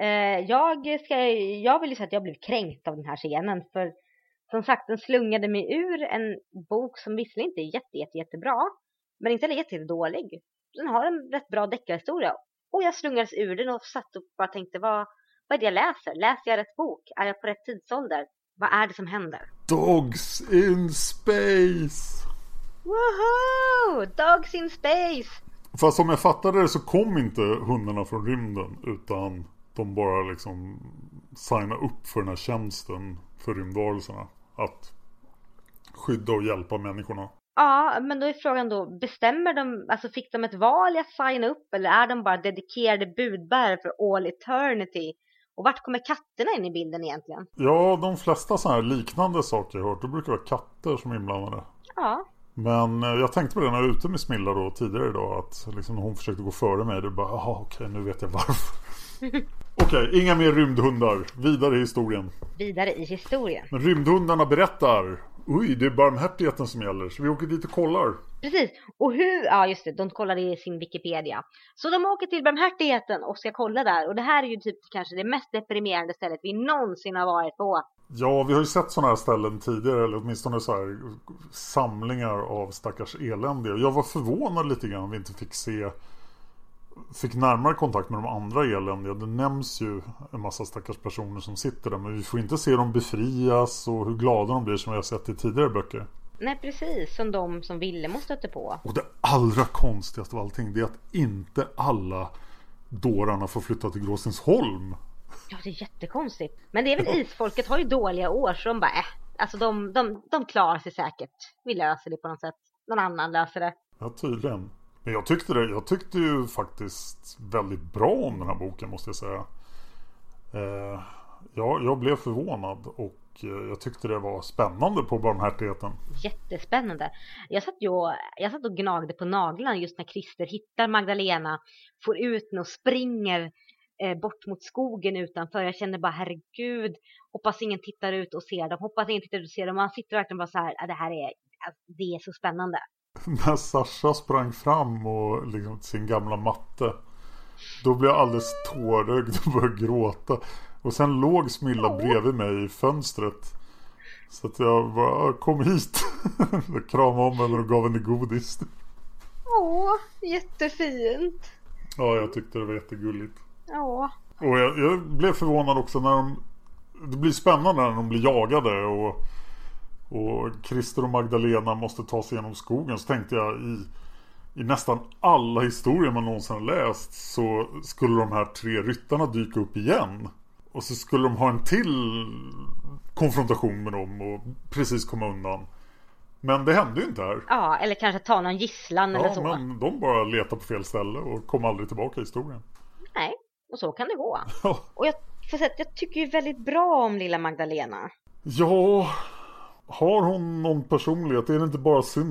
Eh, jag, ska, jag vill ju säga att jag blev kränkt av den här scenen för som sagt den slungade mig ur en bok som visserligen inte är jätte, jätte, jättebra men inte heller jätte, jätte dålig. Den har en rätt bra deckarhistoria och jag slungades ur den och satt och bara tänkte vad, vad är det jag läser? Läser jag rätt bok? Är jag på rätt tidsålder? Vad är det som händer?
Dogs in space!
Woho! Dogs in space!
Fast som jag fattade det så kom inte hundarna från rymden utan de bara liksom signa upp för den här tjänsten för rymdvarelserna. Att skydda och hjälpa människorna.
Ja, men då är frågan då, bestämmer de, alltså fick de ett val i att signa upp eller är de bara dedikerade budbärare för all eternity? Och vart kommer katterna in i bilden egentligen?
Ja, de flesta sådana här liknande saker jag hört, det brukar vara katter som är inblandade.
Ja,
Men eh, jag tänkte på det när jag var ute med Smilla då tidigare idag att liksom hon försökte gå före mig det bara jaha okej nu vet jag varför. Okej, inga mer rymdhundar. Vidare i historien.
vidare i historien.
Men rymdhundarna berättar. Oj, det är barmhärtigheten som gäller. Så vi åker dit och kollar.
Precis, och hur, ja just det, de kollade i sin Wikipedia. Så de åker till barmhärtigheten och ska kolla där. Och det här är ju typ kanske det mest deprimerande stället vi någonsin har varit på.
Ja, vi har ju sett sådana här ställen tidigare. Eller åtminstone så här samlingar av stackars eländiga. Jag var förvånad lite grann om vi inte fick se Fick närmare kontakt med de andra eländiga. Det nämns ju en massa stackars personer som sitter där. Men vi får inte se dem befrias och hur glada de blir som vi har sett i tidigare böcker.
Nej precis, som de som Villemo stötte på.
Och det allra konstigaste av allting det är att inte alla dårarna får flytta till Gråstensholm.
Ja det är jättekonstigt. Men det är väl isfolket har ju dåliga år så de bara äh, alltså de, de, de klarar sig säkert. Vi löser det på något sätt. Någon annan löser det.
Ja, tydligen. Men jag tyckte det. Jag tyckte ju faktiskt väldigt bra om den här boken måste jag säga. Eh, jag, jag blev förvånad och eh, jag tyckte det var spännande på barmhärtigheten.
Jättespännande. Jag satt, ju och, jag satt och gnagde på naglarna just när Christer hittar Magdalena, får ut henne och springer eh, bort mot skogen utanför. Jag kände bara herregud, hoppas ingen tittar ut och ser dem, hoppas ingen tittar ut och ser dem. Man sitter verkligen bara så här, det här är, alltså, det är så spännande.
när Sasha sprang fram och liksom sin gamla matte. Då blev jag alldeles tårögd och började gråta. Och sen låg Smilla bredvid mig i fönstret. Så att jag bara, kom hit. kramade om henne och gav henne godis.
Åh, jättefint.
Ja, jag tyckte det var jättegulligt.
Ja.
Och jag, jag blev förvånad också när de... Det blir spännande när de blir jagade och... Och Christer och Magdalena måste ta sig genom skogen. Så tänkte jag i... I nästan alla historier man någonsin har läst så skulle de här tre ryttarna dyka upp igen. Och så skulle de ha en till konfrontation med dem och precis komma undan. Men det hände ju inte här.
Ja, eller kanske ta någon gisslan eller
Ja,
så.
men de bara letar på fel ställe och kom aldrig tillbaka i historien.
Nej, och så kan det gå.
Ja,
Och jag säga att jag tycker ju väldigt bra om lilla Magdalena.
Ja, har hon någon personlighet? Är det inte bara synd?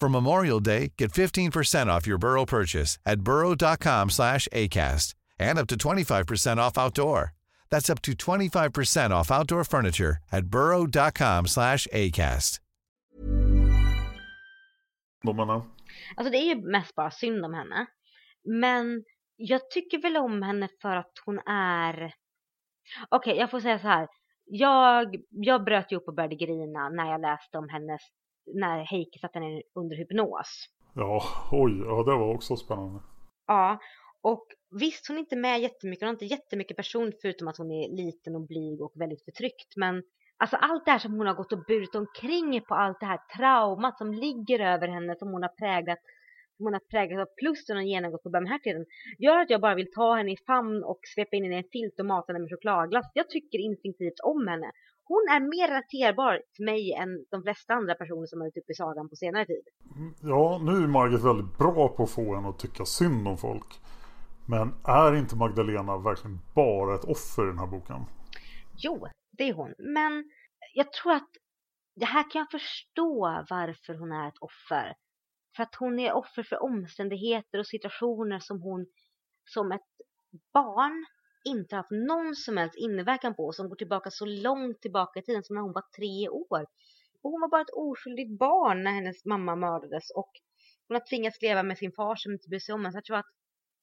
For Memorial Day, get 15% off your Burrow purchase at burrow.com slash ACAST and up to 25% off outdoor. That's up to 25% off outdoor furniture at burrow.com slash ACAST.
Menar.
Alltså det är ju mest bara synd om henne. Men jag tycker väl om henne för att hon är... Okej, jag får säga så här. Jag, jag bröt upp och började grina när jag läste om hennes... När Heike satte henne under hypnos.
Ja, oj, ja det var också spännande.
Ja, och visst hon är inte med jättemycket, hon har inte jättemycket person förutom att hon är liten och blyg och väldigt förtryckt. Men alltså allt det här som hon har gått och burit omkring på, allt det här traumat som ligger över henne, som hon har präglat, som hon har präglat av plus den har genomgått på barmhärtigheten, gör att jag bara vill ta henne i famn och svepa in henne i en filt och mata henne med chokladglass. Jag tycker instinktivt om henne. Hon är mer relaterbar till mig än de flesta andra personer som har varit uppe i sagan på senare tid.
Ja, nu är Margit väldigt bra på att få en att tycka synd om folk. Men är inte Magdalena verkligen bara ett offer i den här boken?
Jo, det är hon. Men jag tror att det här kan jag förstå varför hon är ett offer. För att hon är offer för omständigheter och situationer som hon som ett barn inte haft någon som helst inverkan på. Som går tillbaka så långt tillbaka i tiden som när hon var tre år. Och hon var bara ett oskyldigt barn när hennes mamma mördades. Och hon har tvingats leva med sin far som inte bryr sig om henne. Så jag tror att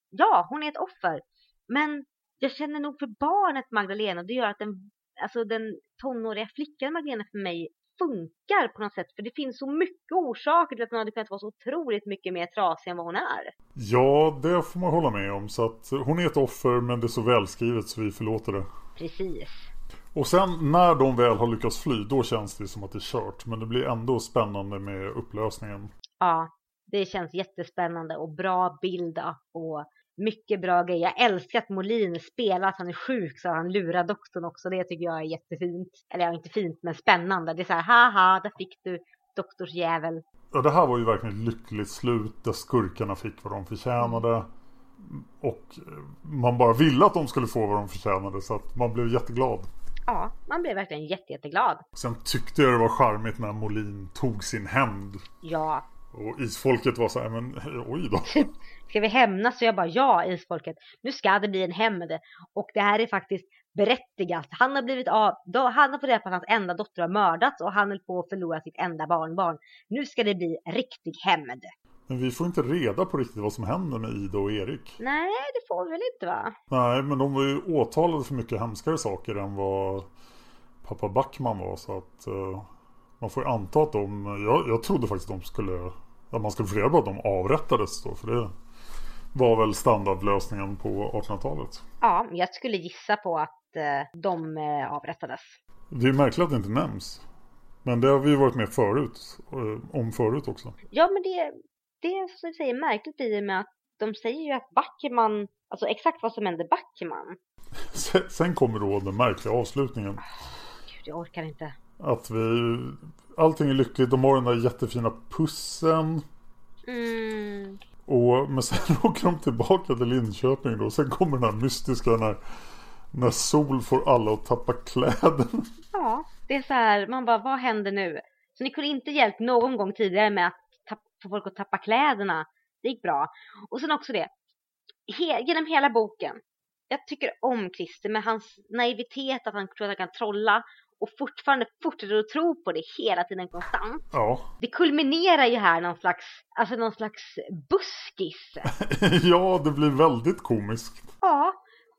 ja, hon är ett offer. Men jag känner nog för barnet Magdalena. Det gör att den, alltså den tonåriga flickan Magdalena för mig funkar på något sätt. För det finns så mycket orsaker till att hon hade kunnat vara så otroligt mycket mer trasig än vad hon är.
Ja, det får man hålla med om. Så att hon är ett offer men det är så välskrivet så vi förlåter det.
Precis.
Och sen när de väl har lyckats fly, då känns det som att det är kört. Men det blir ändå spännande med upplösningen.
Ja, Det känns jättespännande och bra bild och mycket bra grejer. Jag älskar att Molin spelar att han är sjuk så han lurar doktorn också. Det tycker jag är jättefint. Eller ja, inte fint men spännande. Det är så här, haha, där fick du doktorsjävel.
Ja, det här var ju verkligen ett lyckligt slut där skurkarna fick vad de förtjänade. Och man bara ville att de skulle få vad de förtjänade så att man blev jätteglad.
Ja, man blev verkligen jätte, jätteglad.
Sen tyckte jag det var charmigt när Molin tog sin hämnd.
Ja.
Och isfolket var så här, men oj då.
Ska vi hämnas? Så jag bara, ja isfolket, nu ska det bli en hämnd. Och det här är faktiskt berättigat. Han har blivit av, han har fått reda på att hans enda dotter har mördats och han höll på att förlora sitt enda barnbarn. Nu ska det bli riktig hämnd.
Men vi får inte reda på riktigt vad som händer med Ida och Erik.
Nej, det får vi väl inte va?
Nej, men de var ju åtalade för mycket hemskare saker än vad pappa Backman var. Så att uh, man får ju anta att de, jag, jag trodde faktiskt att de skulle, att man skulle få reda på att de avrättades då. För det var väl standardlösningen på 1800-talet.
Ja, jag skulle gissa på att uh, de uh, avrättades.
Det är märkligt att det inte nämns. Men det har vi ju varit med förut, om förut också.
Ja, men det, det är som du säger märkligt i och med att de säger ju att Backman, alltså exakt vad som hände Backman.
Sen kommer då den märkliga avslutningen. Oh,
Gud, jag orkar inte.
Att vi, allting är lyckligt, de har den där jättefina pussen.
Mm.
Och, men sen åker de tillbaka till Linköping då. Sen kommer den här mystiska när, när Sol får alla att tappa kläderna.
Ja, det är så här, man bara, vad händer nu? Så ni kunde inte hjälpt någon gång tidigare med att få folk att tappa kläderna. Det gick bra. Och sen också det, he, genom hela boken. Jag tycker om Christer med hans naivitet, att han tror att han kan trolla och fortfarande fortsätter att tro på det hela tiden konstant.
Ja.
Det kulminerar ju här någon slags, alltså någon slags buskis.
ja, det blir väldigt komiskt.
Ja,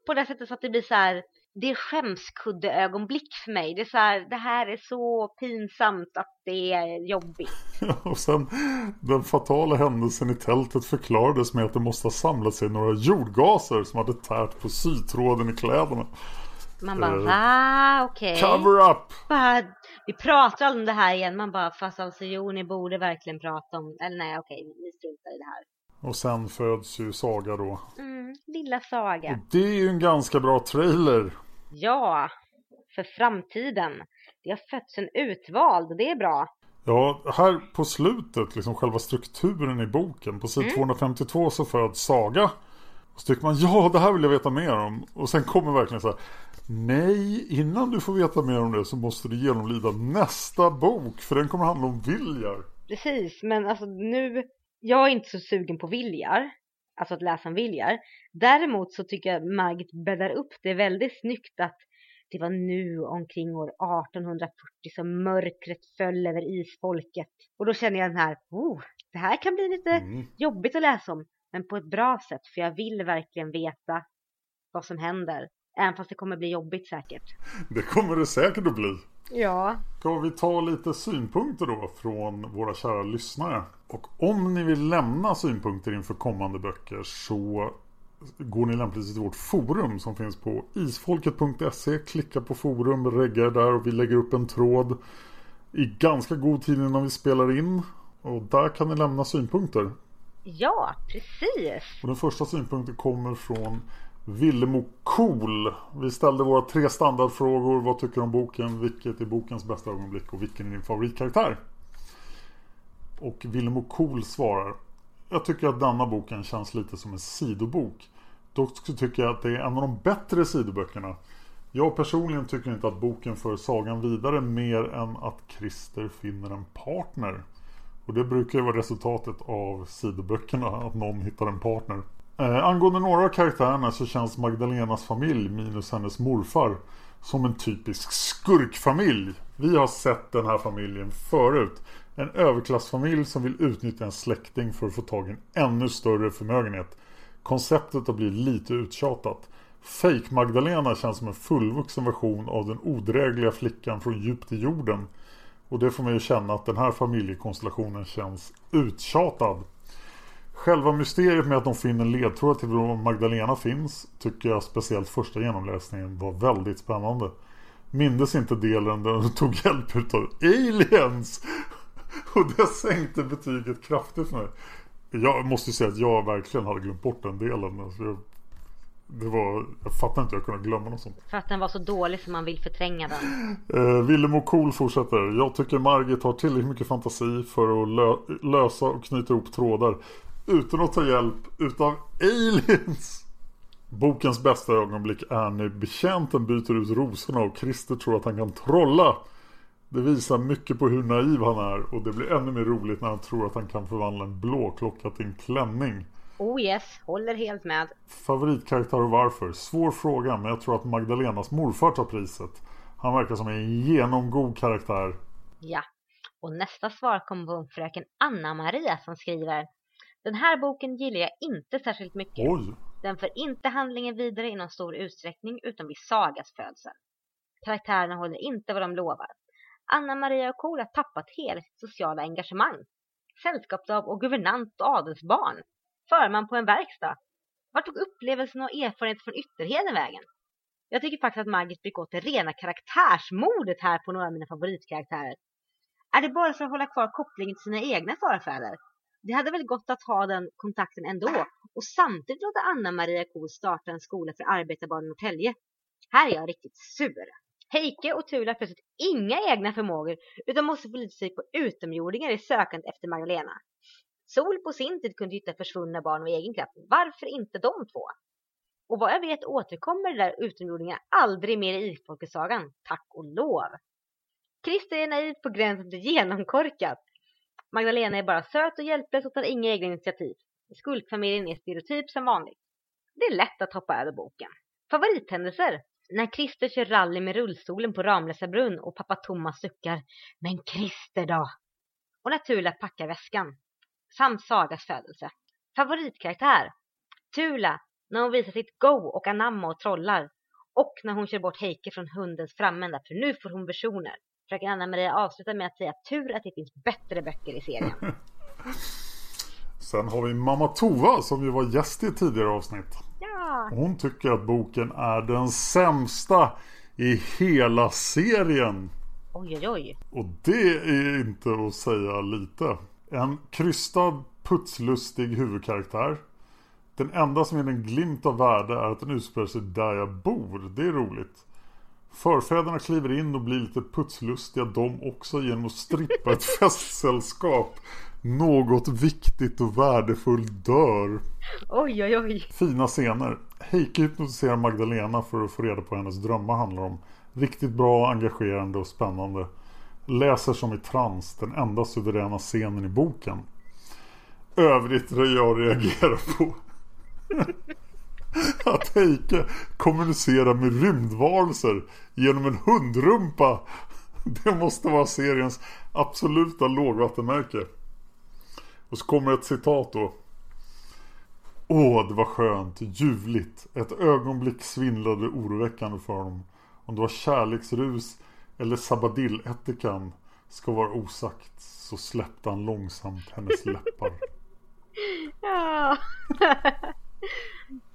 på det sättet så att det blir så här, det är skämskuddeögonblick för mig. Det är så här, det här är så pinsamt att det är jobbigt.
och sen den fatala händelsen i tältet förklarades med att det måste ha samlat sig några jordgaser som hade tärt på sytråden i kläderna.
Man bara, va? Okej. Okay.
Cover up!
Bara, vi pratar om det här igen. Man bara, fast alltså jo, ni borde verkligen prata om, eller nej okej, okay, vi struntar i det här.
Och sen föds ju Saga då.
Mm, lilla Saga.
Och det är ju en ganska bra trailer.
Ja, för framtiden. Det har fötts en utvald och det är bra.
Ja, här på slutet, liksom själva strukturen i boken. På sid mm. 252 så föds Saga. Och så tycker man, ja det här vill jag veta mer om. Och sen kommer verkligen så här, nej, innan du får veta mer om det så måste du genomlida nästa bok. För den kommer handla om Viljar.
Precis, men alltså nu, jag är inte så sugen på Viljar. Alltså att läsa om Viljar. Däremot så tycker jag Margit bäddar upp det väldigt snyggt att det var nu omkring år 1840 som mörkret föll över isfolket. Och då känner jag den här, oh, det här kan bli lite mm. jobbigt att läsa om. Men på ett bra sätt, för jag vill verkligen veta vad som händer. Även fast det kommer bli jobbigt säkert.
Det kommer det säkert att bli.
Ja.
Ska vi ta lite synpunkter då från våra kära lyssnare? Och om ni vill lämna synpunkter inför kommande böcker så går ni lämpligtvis till vårt forum som finns på isfolket.se. Klicka på forum, regga där och vi lägger upp en tråd i ganska god tid innan vi spelar in. Och där kan ni lämna synpunkter.
Ja, precis.
Och den första synpunkten kommer från Villemo Cool. Vi ställde våra tre standardfrågor. Vad tycker du om boken? Vilket är bokens bästa ögonblick? Och vilken är din favoritkaraktär? Och Villemo Cool svarar. Jag tycker att denna boken känns lite som en sidobok. Dock tycker jag att det är en av de bättre sidoböckerna. Jag personligen tycker inte att boken för sagan vidare mer än att Christer finner en partner. Och det brukar ju vara resultatet av sidoböckerna, att någon hittar en partner. Eh, angående några av karaktärerna så känns Magdalenas familj minus hennes morfar som en typisk skurkfamilj. Vi har sett den här familjen förut. En överklassfamilj som vill utnyttja en släkting för att få tag i en ännu större förmögenhet. Konceptet har blivit lite uttjatat. Fake Magdalena känns som en fullvuxen version av den odrägliga flickan från djupt i jorden. Och det får mig att känna att den här familjekonstellationen känns uttjatad. Själva mysteriet med att de finner ledtrådar till var Magdalena finns tycker jag speciellt första genomläsningen var väldigt spännande. Mindes inte delen där de tog hjälp av aliens. Och det sänkte betyget kraftigt för mig. Jag måste säga att jag verkligen hade glömt bort den delen. Alltså jag, det var, jag fattar inte hur jag kunde glömma något sånt.
För att den var så dålig så man vill förtränga den.
Eh, Willem och Cool fortsätter. Jag tycker Margit har tillräckligt mycket fantasi för att lö lösa och knyta ihop trådar. Utan att ta hjälp utav aliens. Bokens bästa ögonblick är när betjänten byter ut rosorna och Christer tror att han kan trolla. Det visar mycket på hur naiv han är och det blir ännu mer roligt när han tror att han kan förvandla en blåklocka till en klänning.
Oh yes, håller helt med.
Favoritkaraktär och varför? Svår fråga men jag tror att Magdalenas morfar tar priset. Han verkar som en genomgod karaktär.
Ja, och nästa svar kommer från fröken Anna-Maria som skriver Den här boken gillar jag inte särskilt mycket.
Oj!
Den för inte handlingen vidare i någon stor utsträckning utan vid Sagas födsel. Karaktärerna håller inte vad de lovar. Anna-Maria och Cole har tappat hela sitt sociala engagemang. Sällskapsdam och guvernant och adelsbarn. Förman på en verkstad. Vart tog upplevelsen och erfarenhet från ytterheden vägen? Jag tycker faktiskt att Margit begått det rena karaktärsmordet här på några av mina favoritkaraktärer. Är det bara för att hålla kvar kopplingen till sina egna förfäder? Det hade väl gått att ha den kontakten ändå och samtidigt låta Anna-Maria Kohl starta en skola för arbetarbarn i Norrtälje. Här är jag riktigt sur. Heike och Tula har plötsligt inga egna förmågor utan måste förlita sig på utomjordingar i sökandet efter Magdalena. Sol på sin tid kunde hitta försvunna barn av egen kraft. Varför inte de två? Och vad jag vet återkommer det där utomjordingar aldrig mer i Isfolkesagan, tack och lov. Christer är naiv på gränsen till genomkorkat. Magdalena är bara söt och hjälplös och tar inga egna initiativ. Skuldfamiljen är stereotyp som vanligt. Det är lätt att hoppa över boken. Favorithändelser? När Christer kör rally med rullstolen på Ramlösa brunn och pappa Thomas suckar Men Christer då? Och när Tula packar väskan. Samt Sagas födelse. Favoritkaraktär? Tula, när hon visar sitt go och anamma och trollar. Och när hon kör bort Heike från hundens framända, för nu får hon versioner. Fröken Anna-Maria avslutar med att säga tur att det finns bättre böcker i serien.
Sen har vi Mamma Tova som ju var gäst i ett tidigare avsnitt.
Ja!
Hon tycker att boken är den sämsta i hela serien.
Oj, oj, oj.
Och det är inte att säga lite. En krystad, putslustig huvudkaraktär. Den enda som ger en glimt av värde är att den utspelar sig där jag bor. Det är roligt. Förfäderna kliver in och blir lite putslustiga de också genom att strippa ett festsällskap. Något viktigt och värdefullt dör.
Oj, oj, oj.
Fina scener. Heike hypnotiserar Magdalena för att få reda på vad hennes drömmar handlar om. Riktigt bra, engagerande och spännande. Läser som i trans, den enda suveräna scenen i boken. Övrigt jag reagerar på att Heike kommunicerar med rymdvarelser genom en hundrumpa. Det måste vara seriens absoluta lågvattenmärke. Och så kommer ett citat då. Åh, det var skönt, ljuvligt. Ett ögonblick svindlade oroväckande för honom. Om det var kärleksrus eller sabadillättikan ska vara osagt så släppte han långsamt hennes läppar.
Ja.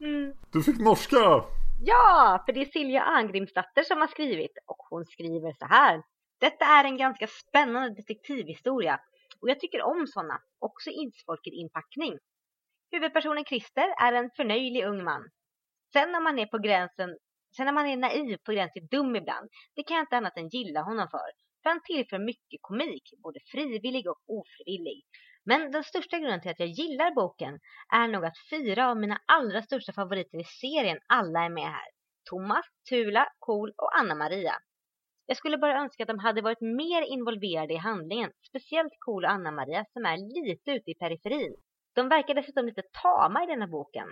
mm.
Du fick norska!
Ja, för det är Silja Angrimsdatter som har skrivit och hon skriver så här. Detta är en ganska spännande detektivhistoria och jag tycker om sådana, också isfolket-inpackning. Huvudpersonen Christer är en förnöjlig ung man. Sen när man är på gränsen, sen när man är naiv på gränsen till dum ibland, det kan jag inte annat än gilla honom för. För han tillför mycket komik, både frivillig och ofrivillig. Men den största grunden till att jag gillar boken är nog att fyra av mina allra största favoriter i serien alla är med här. Thomas, Tula, Cool och Anna-Maria. Jag skulle bara önska att de hade varit mer involverade i handlingen, speciellt Cool och Anna-Maria som är lite ute i periferin. De verkar dessutom lite tama i denna boken.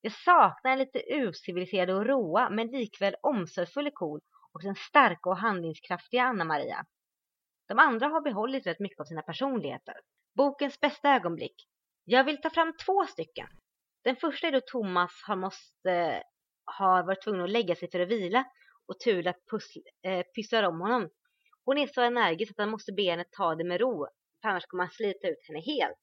Jag saknar en lite uciviliserade och råa men likväl omsorgsfulla Cool och den starka och handlingskraftiga Anna-Maria. De andra har behållit rätt mycket av sina personligheter. Bokens bästa ögonblick. Jag vill ta fram två stycken. Den första är då Thomas har måste har varit tvungen att lägga sig för att vila och Tula pussl, eh, pysslar om honom. Hon är så energisk att han måste be henne ta det med ro, för annars kommer han slita ut henne helt.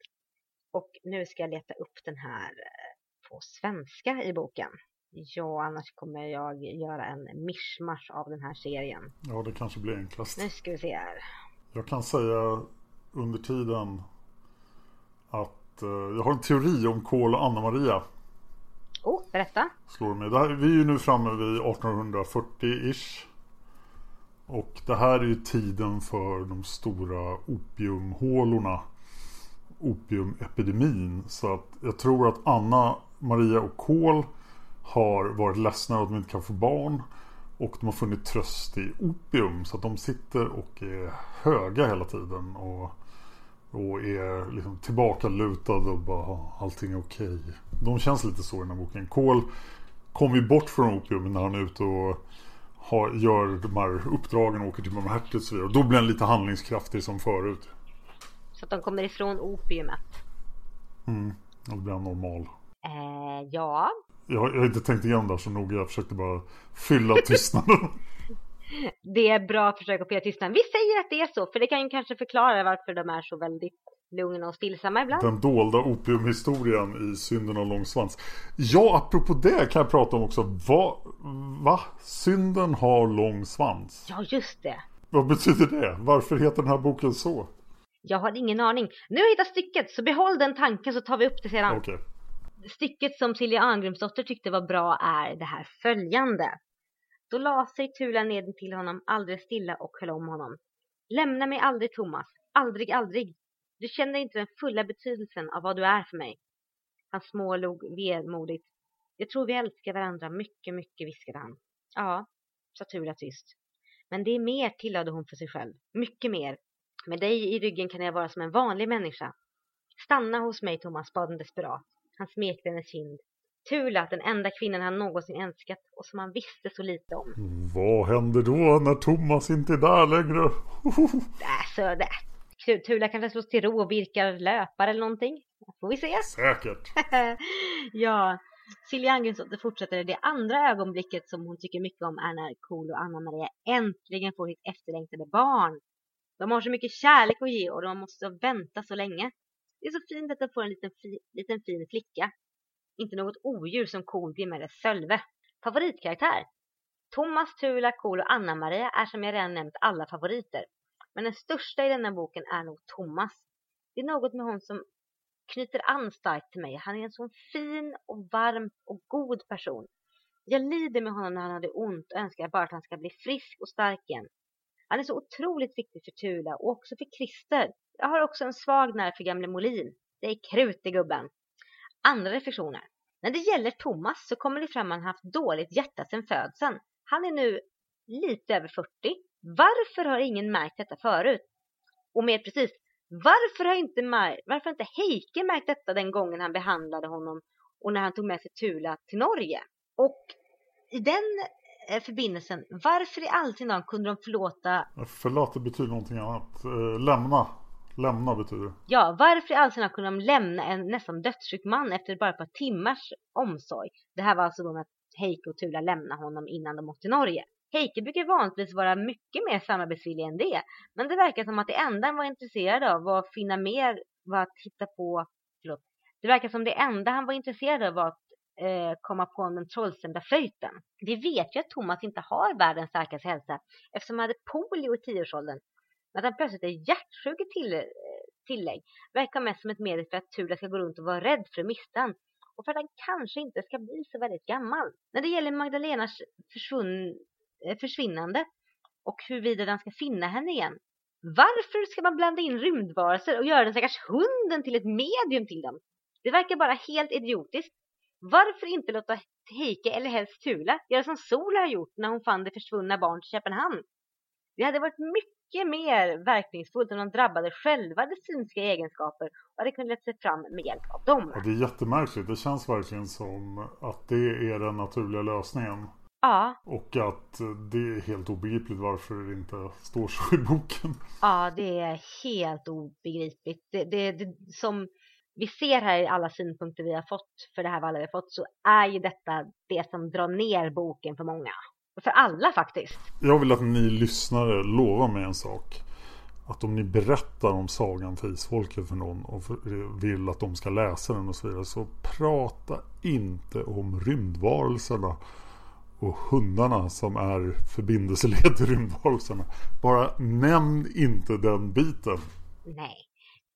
Och nu ska jag leta upp den här eh, på svenska i boken. Ja, annars kommer jag göra en mischmasch av den här serien.
Ja, det kanske blir enklast.
Nu ska vi se här.
Jag kan säga under tiden att eh, jag har en teori om Kol och Anna-Maria.
Oh, berätta.
Slår mig. Det här, vi är ju nu framme vid 1840-ish. Och det här är ju tiden för de stora opiumhålorna. Opiumepidemin. Så att jag tror att Anna, Maria och Kol har varit ledsna att de inte kan få barn. Och de har funnit tröst i opium. Så att de sitter och är höga hela tiden. Och, och är liksom tillbakalutade och bara allting är okej. De känns lite så i den här boken. Kol kommer ju bort från opium när han är ute och har, gör de här uppdragen och åker till Manhattan och så vidare. Och då blir han lite handlingskraftig som förut.
Så att de kommer ifrån opiumet.
Mm, och då blir han normal.
Eh, ja,
Jag, jag har inte tänkt igenom det här så noga. Jag försökte bara fylla tystnaden.
det är bra försök att fylla tystnaden. Vi säger att det är så, för det kan ju kanske förklara varför de är så väldigt lugna och stillsamma ibland.
Den dolda opiumhistorien i Synden av lång svans. Ja, apropå det kan jag prata om också. Va? Va? Synden har lång svans.
Ja, just det.
Vad betyder det? Varför heter den här boken så?
Jag har ingen aning. Nu har jag hittat stycket, så behåll den tanken så tar vi upp det sedan.
Okej.
Stycket som Silja Arngrimsdotter tyckte var bra är det här följande. Då la sig Tula ned till honom alldeles stilla och höll om honom. Lämna mig aldrig Thomas, aldrig, aldrig. Du känner inte den fulla betydelsen av vad du är för mig. Han smålog vemodigt. Jag tror vi älskar varandra mycket, mycket, viskade han. Ja, sa Tula tyst. Men det är mer, tillade hon för sig själv. Mycket mer. Med dig i ryggen kan jag vara som en vanlig människa. Stanna hos mig, Thomas, bad hon desperat. Han smekte hennes kind. Tula, den enda kvinnan han någonsin älskat och som han visste så lite om.
Vad händer då när Thomas inte är där längre?
Alltså, det. Tula kanske slås till ro och virkar löpare eller någonting. Får vi se.
Säkert.
ja, Silja Angensdotter fortsätter. Det andra ögonblicket som hon tycker mycket om är när Cool och Anna-Maria äntligen får sitt efterlängtade barn. De har så mycket kärlek att ge och de måste vänta så länge. Det är så fint att de får en liten, fi, liten fin flicka. Inte något odjur som Cool eller Sölve. Favoritkaraktär? Thomas, Tula, Cool och Anna-Maria är som jag redan nämnt alla favoriter. Men den största i denna boken är nog Thomas. Det är något med honom som knyter an starkt till mig. Han är en så fin och varm och god person. Jag lider med honom när han hade ont och önskar bara att han ska bli frisk och stark igen. Han är så otroligt viktig för Tula och också för Christer. Jag har också en svag nerv för gamle Molin. Det är krut i gubben. Andra reflektioner. När det gäller Thomas så kommer det fram att han haft dåligt hjärta sedan födseln. Han är nu lite över 40. Varför har ingen märkt detta förut? Och mer precis, varför har inte, Mar varför har inte Heike märkt detta den gången han behandlade honom och när han tog med sig Tula till Norge? Och i den eh, förbindelsen, varför i all sin dag kunde de förlåta...
Förlåta betyder någonting annat. Eh, lämna. Lämna betyder
Ja, varför i all sin kunde de lämna en nästan dödssjuk man efter bara ett par timmars omsorg? Det här var alltså då när Heike och Tula lämnade honom innan de åkte till Norge. Heike brukar vanligtvis vara mycket mer samarbetsvillig än det. Men det verkar som att det enda han var intresserad av var att finna mer, var att hitta på, förlåt. Det verkar som det enda han var intresserad av var att eh, komma på den trollstämda flöjten. Vi vet ju att Thomas inte har världens starkaste hälsa eftersom han hade polio i tioårsåldern. Men att han plötsligt är hjärtsjuk i till, eh, tillägg verkar mest som ett medel för att Tula ska gå runt och vara rädd för att mista honom Och för att han kanske inte ska bli så väldigt gammal. När det gäller Magdalenas försvunn, eh, försvinnande och huruvida den ska finna henne igen. Varför ska man blanda in rymdvarelser och göra den stackars hunden till ett medium till dem? Det verkar bara helt idiotiskt. Varför inte låta Heike eller helst Tula göra som Sol har gjort när hon fann det försvunna barnet i Köpenhamn? Det hade varit mycket mer verkningsfullt om de drabbade själva hade synska egenskaper och hade kunnat leta sig fram med hjälp av dem.
Ja, det är jättemärkligt. Det känns verkligen som att det är den naturliga lösningen.
Ja.
Och att det är helt obegripligt varför det inte står så i boken.
Ja, det är helt obegripligt. Det, det, det, som vi ser här i alla synpunkter vi har fått för det här vallet vi har fått så är ju detta det som drar ner boken för många. För alla faktiskt.
Jag vill att ni lyssnare lovar mig en sak. Att om ni berättar om sagan för isfolket för någon och vill att de ska läsa den och så vidare. Så prata inte om rymdvarelserna och hundarna som är förbindelseled till rymdvarelserna. Bara nämn inte den biten.
Nej.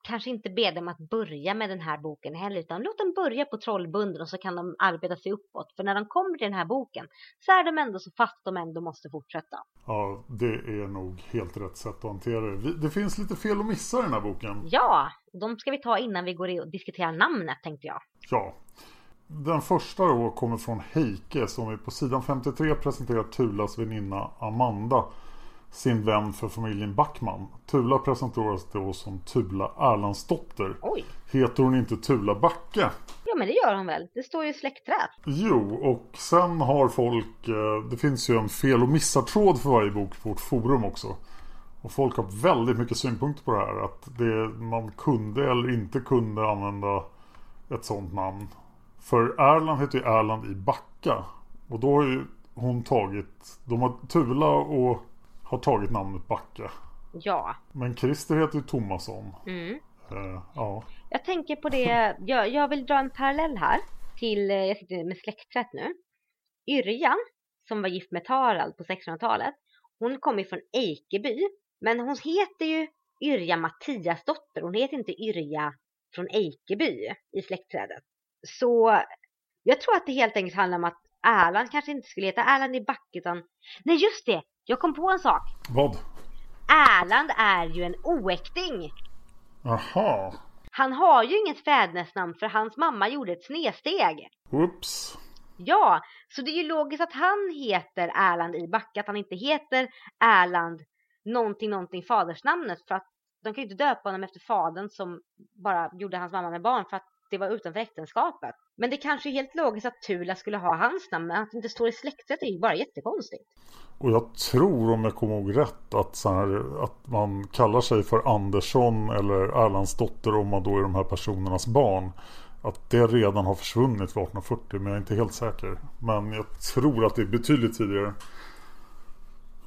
Kanske inte be dem att börja med den här boken heller utan låt dem börja på Trollbunden och så kan de arbeta sig uppåt. För när de kommer till den här boken så är de ändå så fast de ändå måste fortsätta.
Ja, det är nog helt rätt sätt att hantera det. Det finns lite fel och missar i den här boken.
Ja, de ska vi ta innan vi går och diskuterar namnet tänkte jag.
Ja. Den första då kommer från Heike som är på sidan 53 presenterar Tulas väninna Amanda sin vän för familjen Backman. Tula presenteras då som Tula Erlandsdotter.
Oj.
Heter hon inte Tula Backe?
Ja men det gör hon väl. Det står ju släktträd.
Jo, och sen har folk... Eh, det finns ju en fel och missar-tråd för varje bok på vårt forum också. Och folk har väldigt mycket synpunkter på det här. Att det, man kunde eller inte kunde använda ett sånt namn. För Erland heter ju Erland i Backa. Och då har ju hon tagit... De har Tula och har tagit namnet Backa.
Ja.
Men Christer heter ju Tomasson.
Mm.
Uh, ja.
Jag tänker på det, jag, jag vill dra en parallell här till, eh, jag sitter med släktträtt nu. Yrjan, som var gift med Tarald på 1600-talet, hon kommer från Eikeby. Men hon heter ju Yrja Mattiasdotter, hon heter inte Yrja från Eikeby i släktträdet. Så jag tror att det helt enkelt handlar om att Erland kanske inte skulle heta Erland i Backe utan... Nej just det! Jag kom på en sak.
Vad?
Erland är ju en oäkting.
Aha.
Han har ju inget fädernesnamn för hans mamma gjorde ett snedsteg.
Oops.
Ja, så det är ju logiskt att han heter Erland i Backa, att han inte heter Erland någonting, någonting fadersnamnet för att de kan ju inte döpa honom efter fadern som bara gjorde hans mamma med barn för att det var utanför äktenskapet. Men det kanske är helt logiskt att Tula skulle ha hans namn, men att det inte står i släktet är ju bara jättekonstigt.
Och jag tror, om jag kommer ihåg rätt, att, så här, att man kallar sig för Andersson eller Erlandsdotter om man då är de här personernas barn. Att det redan har försvunnit vid 1840, men jag är inte helt säker. Men jag tror att det är betydligt tidigare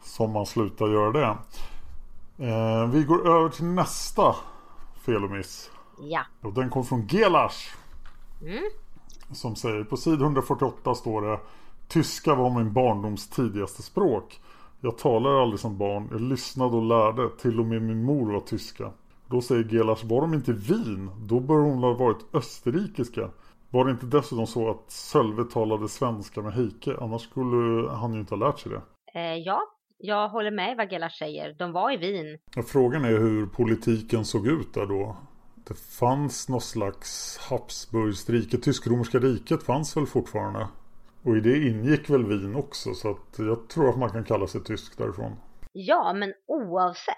som man slutar göra det. Eh, vi går över till nästa fel och miss.
Ja.
Och den kom från Gelash.
Mm.
Som säger på sid 148 står det Tyska var min barndoms tidigaste språk. Jag talade aldrig som barn. Jag lyssnade och lärde. Till och med min mor var tyska. Då säger Gelash, var de inte Wien? Då bör hon ha varit österrikiska. Var det inte dessutom så att Sölve talade svenska med Heike? Annars skulle han ju inte ha lärt sig det.
Eh, ja, jag håller med vad Gelash säger. De var i Wien.
Frågan är hur politiken såg ut där då. Det fanns något slags Habsburgs rike. Tysk-romerska riket fanns väl fortfarande. Och i det ingick väl Wien också. Så att jag tror att man kan kalla sig tysk därifrån.
Ja, men oavsett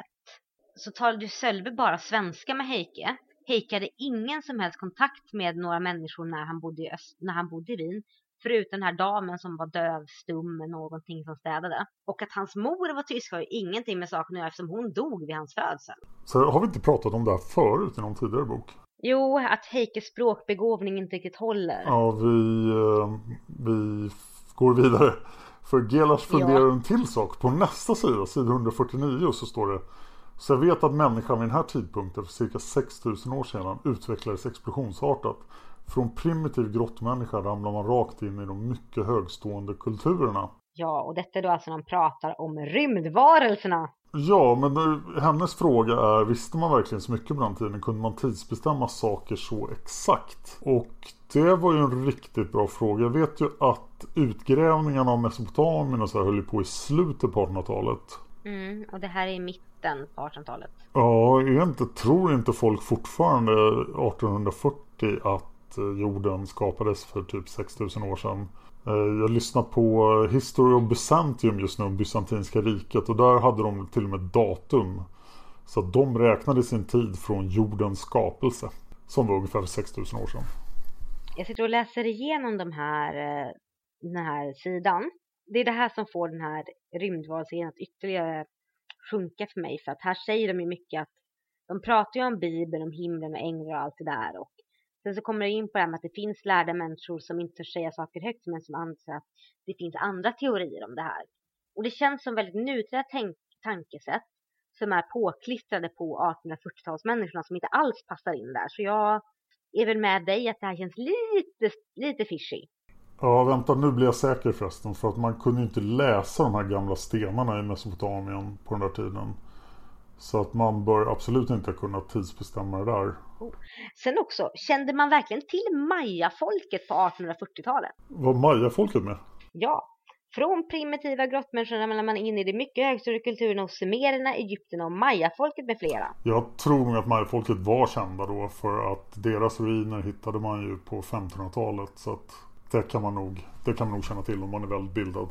så talade ju Sölve bara svenska med Heike. Heike hade ingen som helst kontakt med några människor när han bodde i, Öst, när han bodde i Wien. Förutom den här damen som var döv, stum med någonting som städade. Och att hans mor var tysk har ju ingenting med saken att göra eftersom hon dog vid hans födsel.
Så har vi inte pratat om det här förut i någon tidigare bok?
Jo, att Heikes språkbegåvning inte riktigt håller.
Ja, vi, eh, vi går vidare. För Gelas funderar ja. en till sak. På nästa sida, sida 149, så står det Så jag vet att människan vid den här tidpunkten för cirka 6000 år sedan utvecklades explosionsartat. Från primitiv grottmänniska ramlar man rakt in i de mycket högstående kulturerna.
Ja, och detta är då alltså när han pratar om rymdvarelserna.
Ja, men nu, hennes fråga är Visste man verkligen så mycket på den tiden? Kunde man tidsbestämma saker så exakt? Och det var ju en riktigt bra fråga. Jag vet ju att utgrävningarna av Mesopotamien och så här höll på i slutet på 1800-talet.
Mm, och det här är i mitten på 1800-talet.
Ja, jag inte, tror inte folk fortfarande 1840 att Eh, jorden skapades för typ 6000 år sedan. Eh, jag jag lyssnar på History of Byzantium just nu om Bysantinska riket och där hade de till och med datum. Så att de räknade sin tid från jordens skapelse. Som var ungefär 6000 år sedan.
Jag sitter och läser igenom de här, eh, den här sidan. Det är det här som får den här rymdvarelsen att ytterligare sjunka för mig. För att här säger de ju mycket att de pratar ju om Bibeln, om himlen och änglar och allt det där. Och Sen så kommer jag in på det här med att det finns lärda människor som inte törs säga saker högt men som anser att det finns andra teorier om det här. Och det känns som väldigt nutida tankesätt som är påklistrade på 1840-talsmänniskorna som inte alls passar in där. Så jag är väl med dig att det här känns lite, lite fishy.
Ja, vänta nu blir jag säker förresten. För att man kunde inte läsa de här gamla stenarna i Mesopotamien på den där tiden. Så att man bör absolut inte kunna tidsbestämma det där.
Sen också, kände man verkligen till mayafolket på 1840-talet?
Var mayafolket med?
Ja, från primitiva grottmänniskor när man in i det mycket högstörre kulturen hos sumererna, egyptierna och mayafolket med flera.
Jag tror nog att mayafolket var kända då för att deras ruiner hittade man ju på 1500-talet. Så att det kan man nog, det kan man nog känna till om man är väldigt bildad.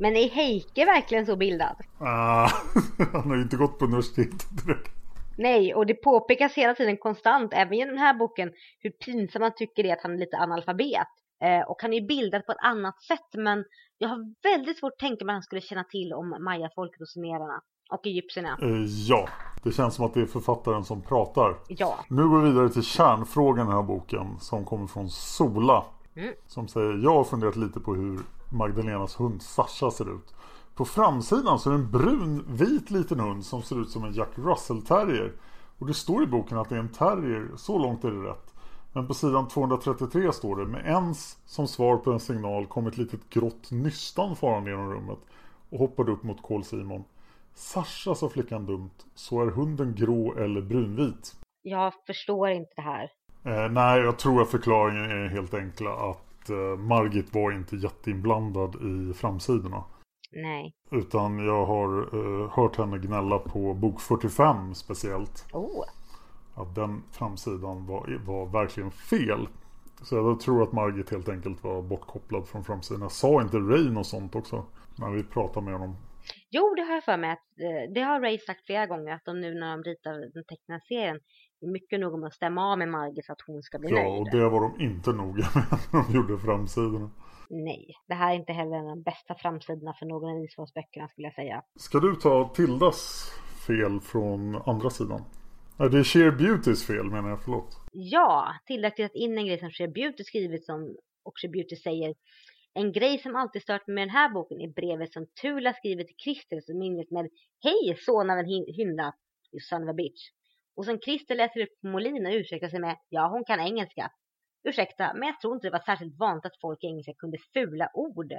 Men är Heike verkligen så bildad?
Ah, han har ju inte gått på universitetet direkt.
Nej, och det påpekas hela tiden konstant, även i den här boken, hur pinsamt man tycker det är att han är lite analfabet. Eh, och han är bildad på ett annat sätt, men jag har väldigt svårt att tänka mig att han skulle känna till om mayafolket och sumererna. Och egyptierna.
Eh, ja, det känns som att det är författaren som pratar.
Ja.
Nu går vi vidare till kärnfrågan i den här boken som kommer från Sola. Mm. Som säger, jag har funderat lite på hur Magdalenas hund Sasha ser ut. På framsidan så är det en brun vit liten hund som ser ut som en Jack Russell terrier. Och det står i boken att det är en terrier, så långt är det rätt. Men på sidan 233 står det med ens som svar på en signal kom ett litet grått nystan farande genom rummet och hoppade upp mot Kol Simon. Sasha sa flickan dumt, så är hunden grå eller brunvit?
Jag förstår inte det här.
Eh, nej, jag tror att förklaringen är helt enkla att Margit var inte jätteinblandad i framsidorna.
Nej.
Utan jag har eh, hört henne gnälla på bok 45 speciellt.
Oh.
Att den framsidan var, var verkligen fel. Så jag tror att Margit helt enkelt var bortkopplad från framsidan. Jag sa inte Rain och sånt också. När vi pratade med honom.
Jo, det har jag för mig. Att, eh, det har Ray sagt flera gånger. Att de nu när de ritar den tecknade serien mycket noga med att stämma av med Margit så att hon ska bli
ja,
nöjd.
Ja, och det var de inte noga med när de gjorde framsidorna.
Nej, det här är inte heller de bästa framsidorna för någon av Isfors-böckerna skulle jag säga.
Ska du ta Tildas fel från andra sidan? Nej, det är Sheer Beautys fel menar jag, förlåt.
Ja, Tilda har in en grej som Sheer Beauty skrivit som och Sheer Beauty säger en grej som alltid stört mig med den här boken är brevet som Tula skriver till Christer som inleds med Hej son av en hynda, you son of a bitch. Och som Christer läser upp på Molin och ursäktar sig med, ja hon kan engelska. Ursäkta, men jag tror inte det var särskilt vanligt att folk i engelska kunde fula ord.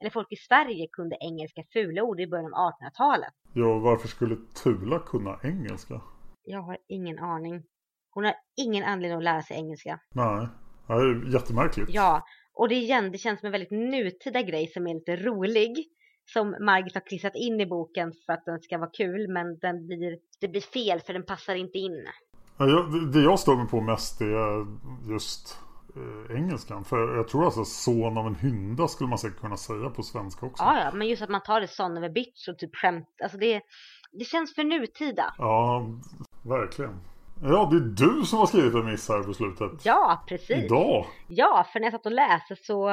Eller folk i Sverige kunde engelska fula ord i början av 1800-talet.
Ja, varför skulle Tula kunna engelska?
Jag har ingen aning. Hon har ingen anledning att lära sig engelska.
Nej, det är jättemärkligt.
Ja, och det igen, det känns som en väldigt nutida grej som är lite rolig som Margit har klistrat in i boken för att den ska vara kul men den blir, det blir fel för den passar inte in.
Ja, det jag står mig på mest är just eh, engelskan. För jag tror alltså son av en hynda skulle man säkert kunna säga på svenska också.
Ja, ja, men just att man tar det son of a bitch och typ skämt. Alltså det, det känns för nutida.
Ja, verkligen. Ja, det är du som har skrivit en miss här på slutet.
Ja, precis.
Idag.
Ja, för när jag satt och läste så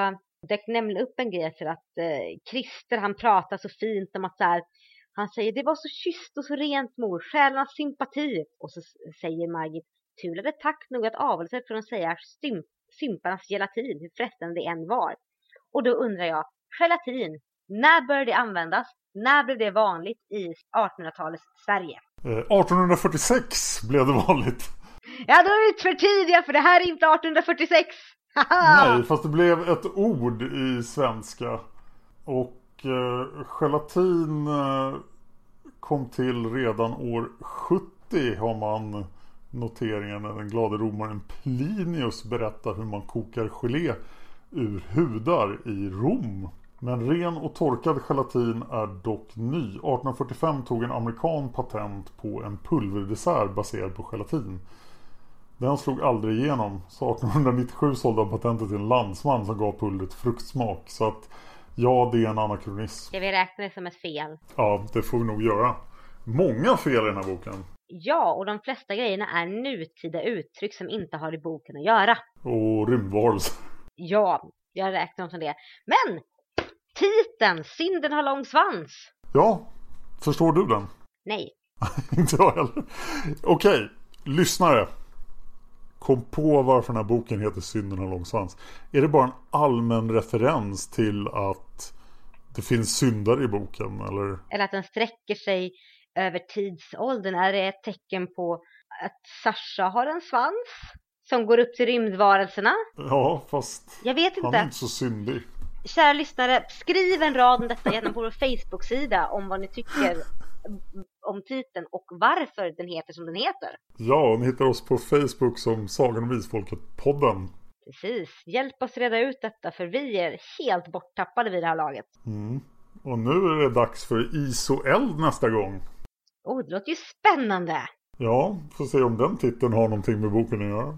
dök nämligen upp en grej för att eh, Christer han pratar så fint om att så här, han säger det var så kysst och så rent mor, själarnas sympati. Och så säger Margit, tulade tack nog att avelse från att säga symp symparnas gelatin, hur frestande det än var. Och då undrar jag, gelatin, när började det användas? När blev det vanligt i 1800-talets Sverige?
Eh, 1846 blev det vanligt.
Ja, då är vi för tidiga för det här är inte 1846.
Nej, fast det blev ett ord i svenska. Och eh, gelatin eh, kom till redan år 70 har man noteringar när den glade romaren Plinius berättar hur man kokar gelé ur hudar i Rom. Men ren och torkad gelatin är dock ny. 1845 tog en amerikan patent på en pulverdessert baserad på gelatin. Den slog aldrig igenom. Så 1897 sålde han patentet till en landsman som gav pulvret fruktsmak. Så att ja, det är en anakronism.
Ska vi räkna det som ett fel?
Ja, det får vi nog göra. Många fel i den här boken.
Ja, och de flesta grejerna är nutida uttryck som inte har i boken att göra.
Och rymdvarelser.
Ja, jag räknar dem som det. Men! Titeln, Synden har lång svans.
Ja, förstår du den?
Nej.
inte jag heller. Okej, lyssnare kom på varför den här boken heter Synden har lång svans. Är det bara en allmän referens till att det finns syndare i boken? Eller,
eller att den sträcker sig över tidsåldern? Är det ett tecken på att Sasha har en svans? Som går upp till rymdvarelserna?
Ja, fast
jag vet inte.
han är inte så syndig.
Kära lyssnare, skriv en rad om detta gärna på vår Facebook-sida om vad ni tycker om titeln och varför den heter som den heter.
Ja, ni hittar oss på Facebook som Sagan om Isfolket-podden.
Precis, hjälp oss reda ut detta för vi är helt borttappade vid det här laget.
Mm. Och nu är det dags för is och eld nästa gång.
Oh, det låter ju spännande!
Ja, får se om den titeln har någonting med boken att göra.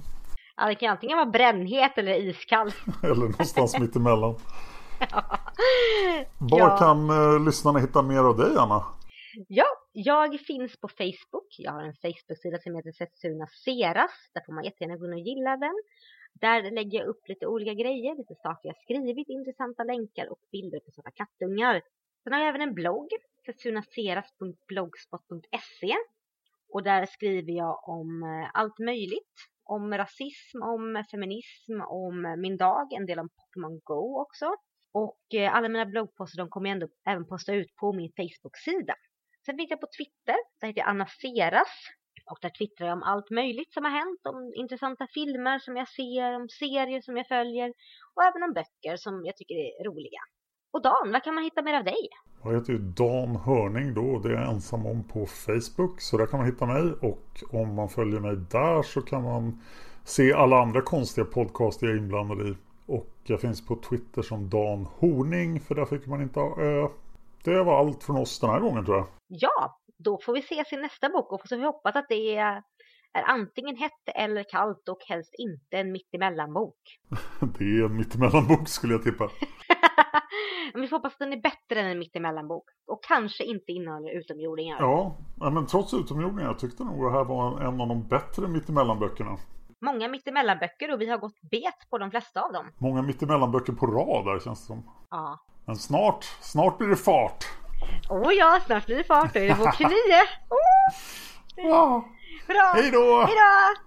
Ja, det kan antingen vara brännhet eller iskall.
eller någonstans mitt emellan. Var kan uh, lyssnarna hitta mer av dig, Anna?
Ja, jag finns på Facebook. Jag har en Facebook-sida som heter Setsuna Seras. Där får man jättegärna gå in och gilla den. Där lägger jag upp lite olika grejer, lite saker jag skrivit, intressanta länkar och bilder på sådana kattungar. Sen har jag även en blogg, setsunaseras.blogspot.se. Och där skriver jag om eh, allt möjligt. Om rasism, om feminism, om min dag, en del om Pokémon Go också. Och eh, alla mina bloggposter de kommer jag ändå även posta ut på min Facebook-sida. Sen finns jag på Twitter, där heter jag Anna Seras. Och där twittrar jag om allt möjligt som har hänt, om intressanta filmer som jag ser, om serier som jag följer och även om böcker som jag tycker är roliga. Och Dan, vad kan man hitta mer av dig?
Jag heter ju Dan Hörning då och det är jag ensam om på Facebook så där kan man hitta mig och om man följer mig där så kan man se alla andra konstiga podcaster jag är inblandad i. Och jag finns på Twitter som Dan Horning för där fick man inte ha ö. Det var allt från oss den här gången tror jag.
Ja, då får vi ses i nästa bok och så får vi hoppas att det är, är antingen hett eller kallt och helst inte en mittemellanbok.
det är en mittemellanbok skulle jag tippa.
men vi får hoppas att den är bättre än en mittemellanbok och kanske inte innehåller utomjordingar.
Ja, men trots utomjordingar jag tyckte nog det här var en av de bättre mittemellanböckerna.
Många mittemellanböcker och vi har gått bet på de flesta av dem.
Många mittemellanböcker på rad där känns det som.
Ja.
Men snart, snart blir det fart.
Åh oh ja, snart blir det fart. Då är det bok 29. Oh!
Ja.
Bra.
Hej då.
Hej då.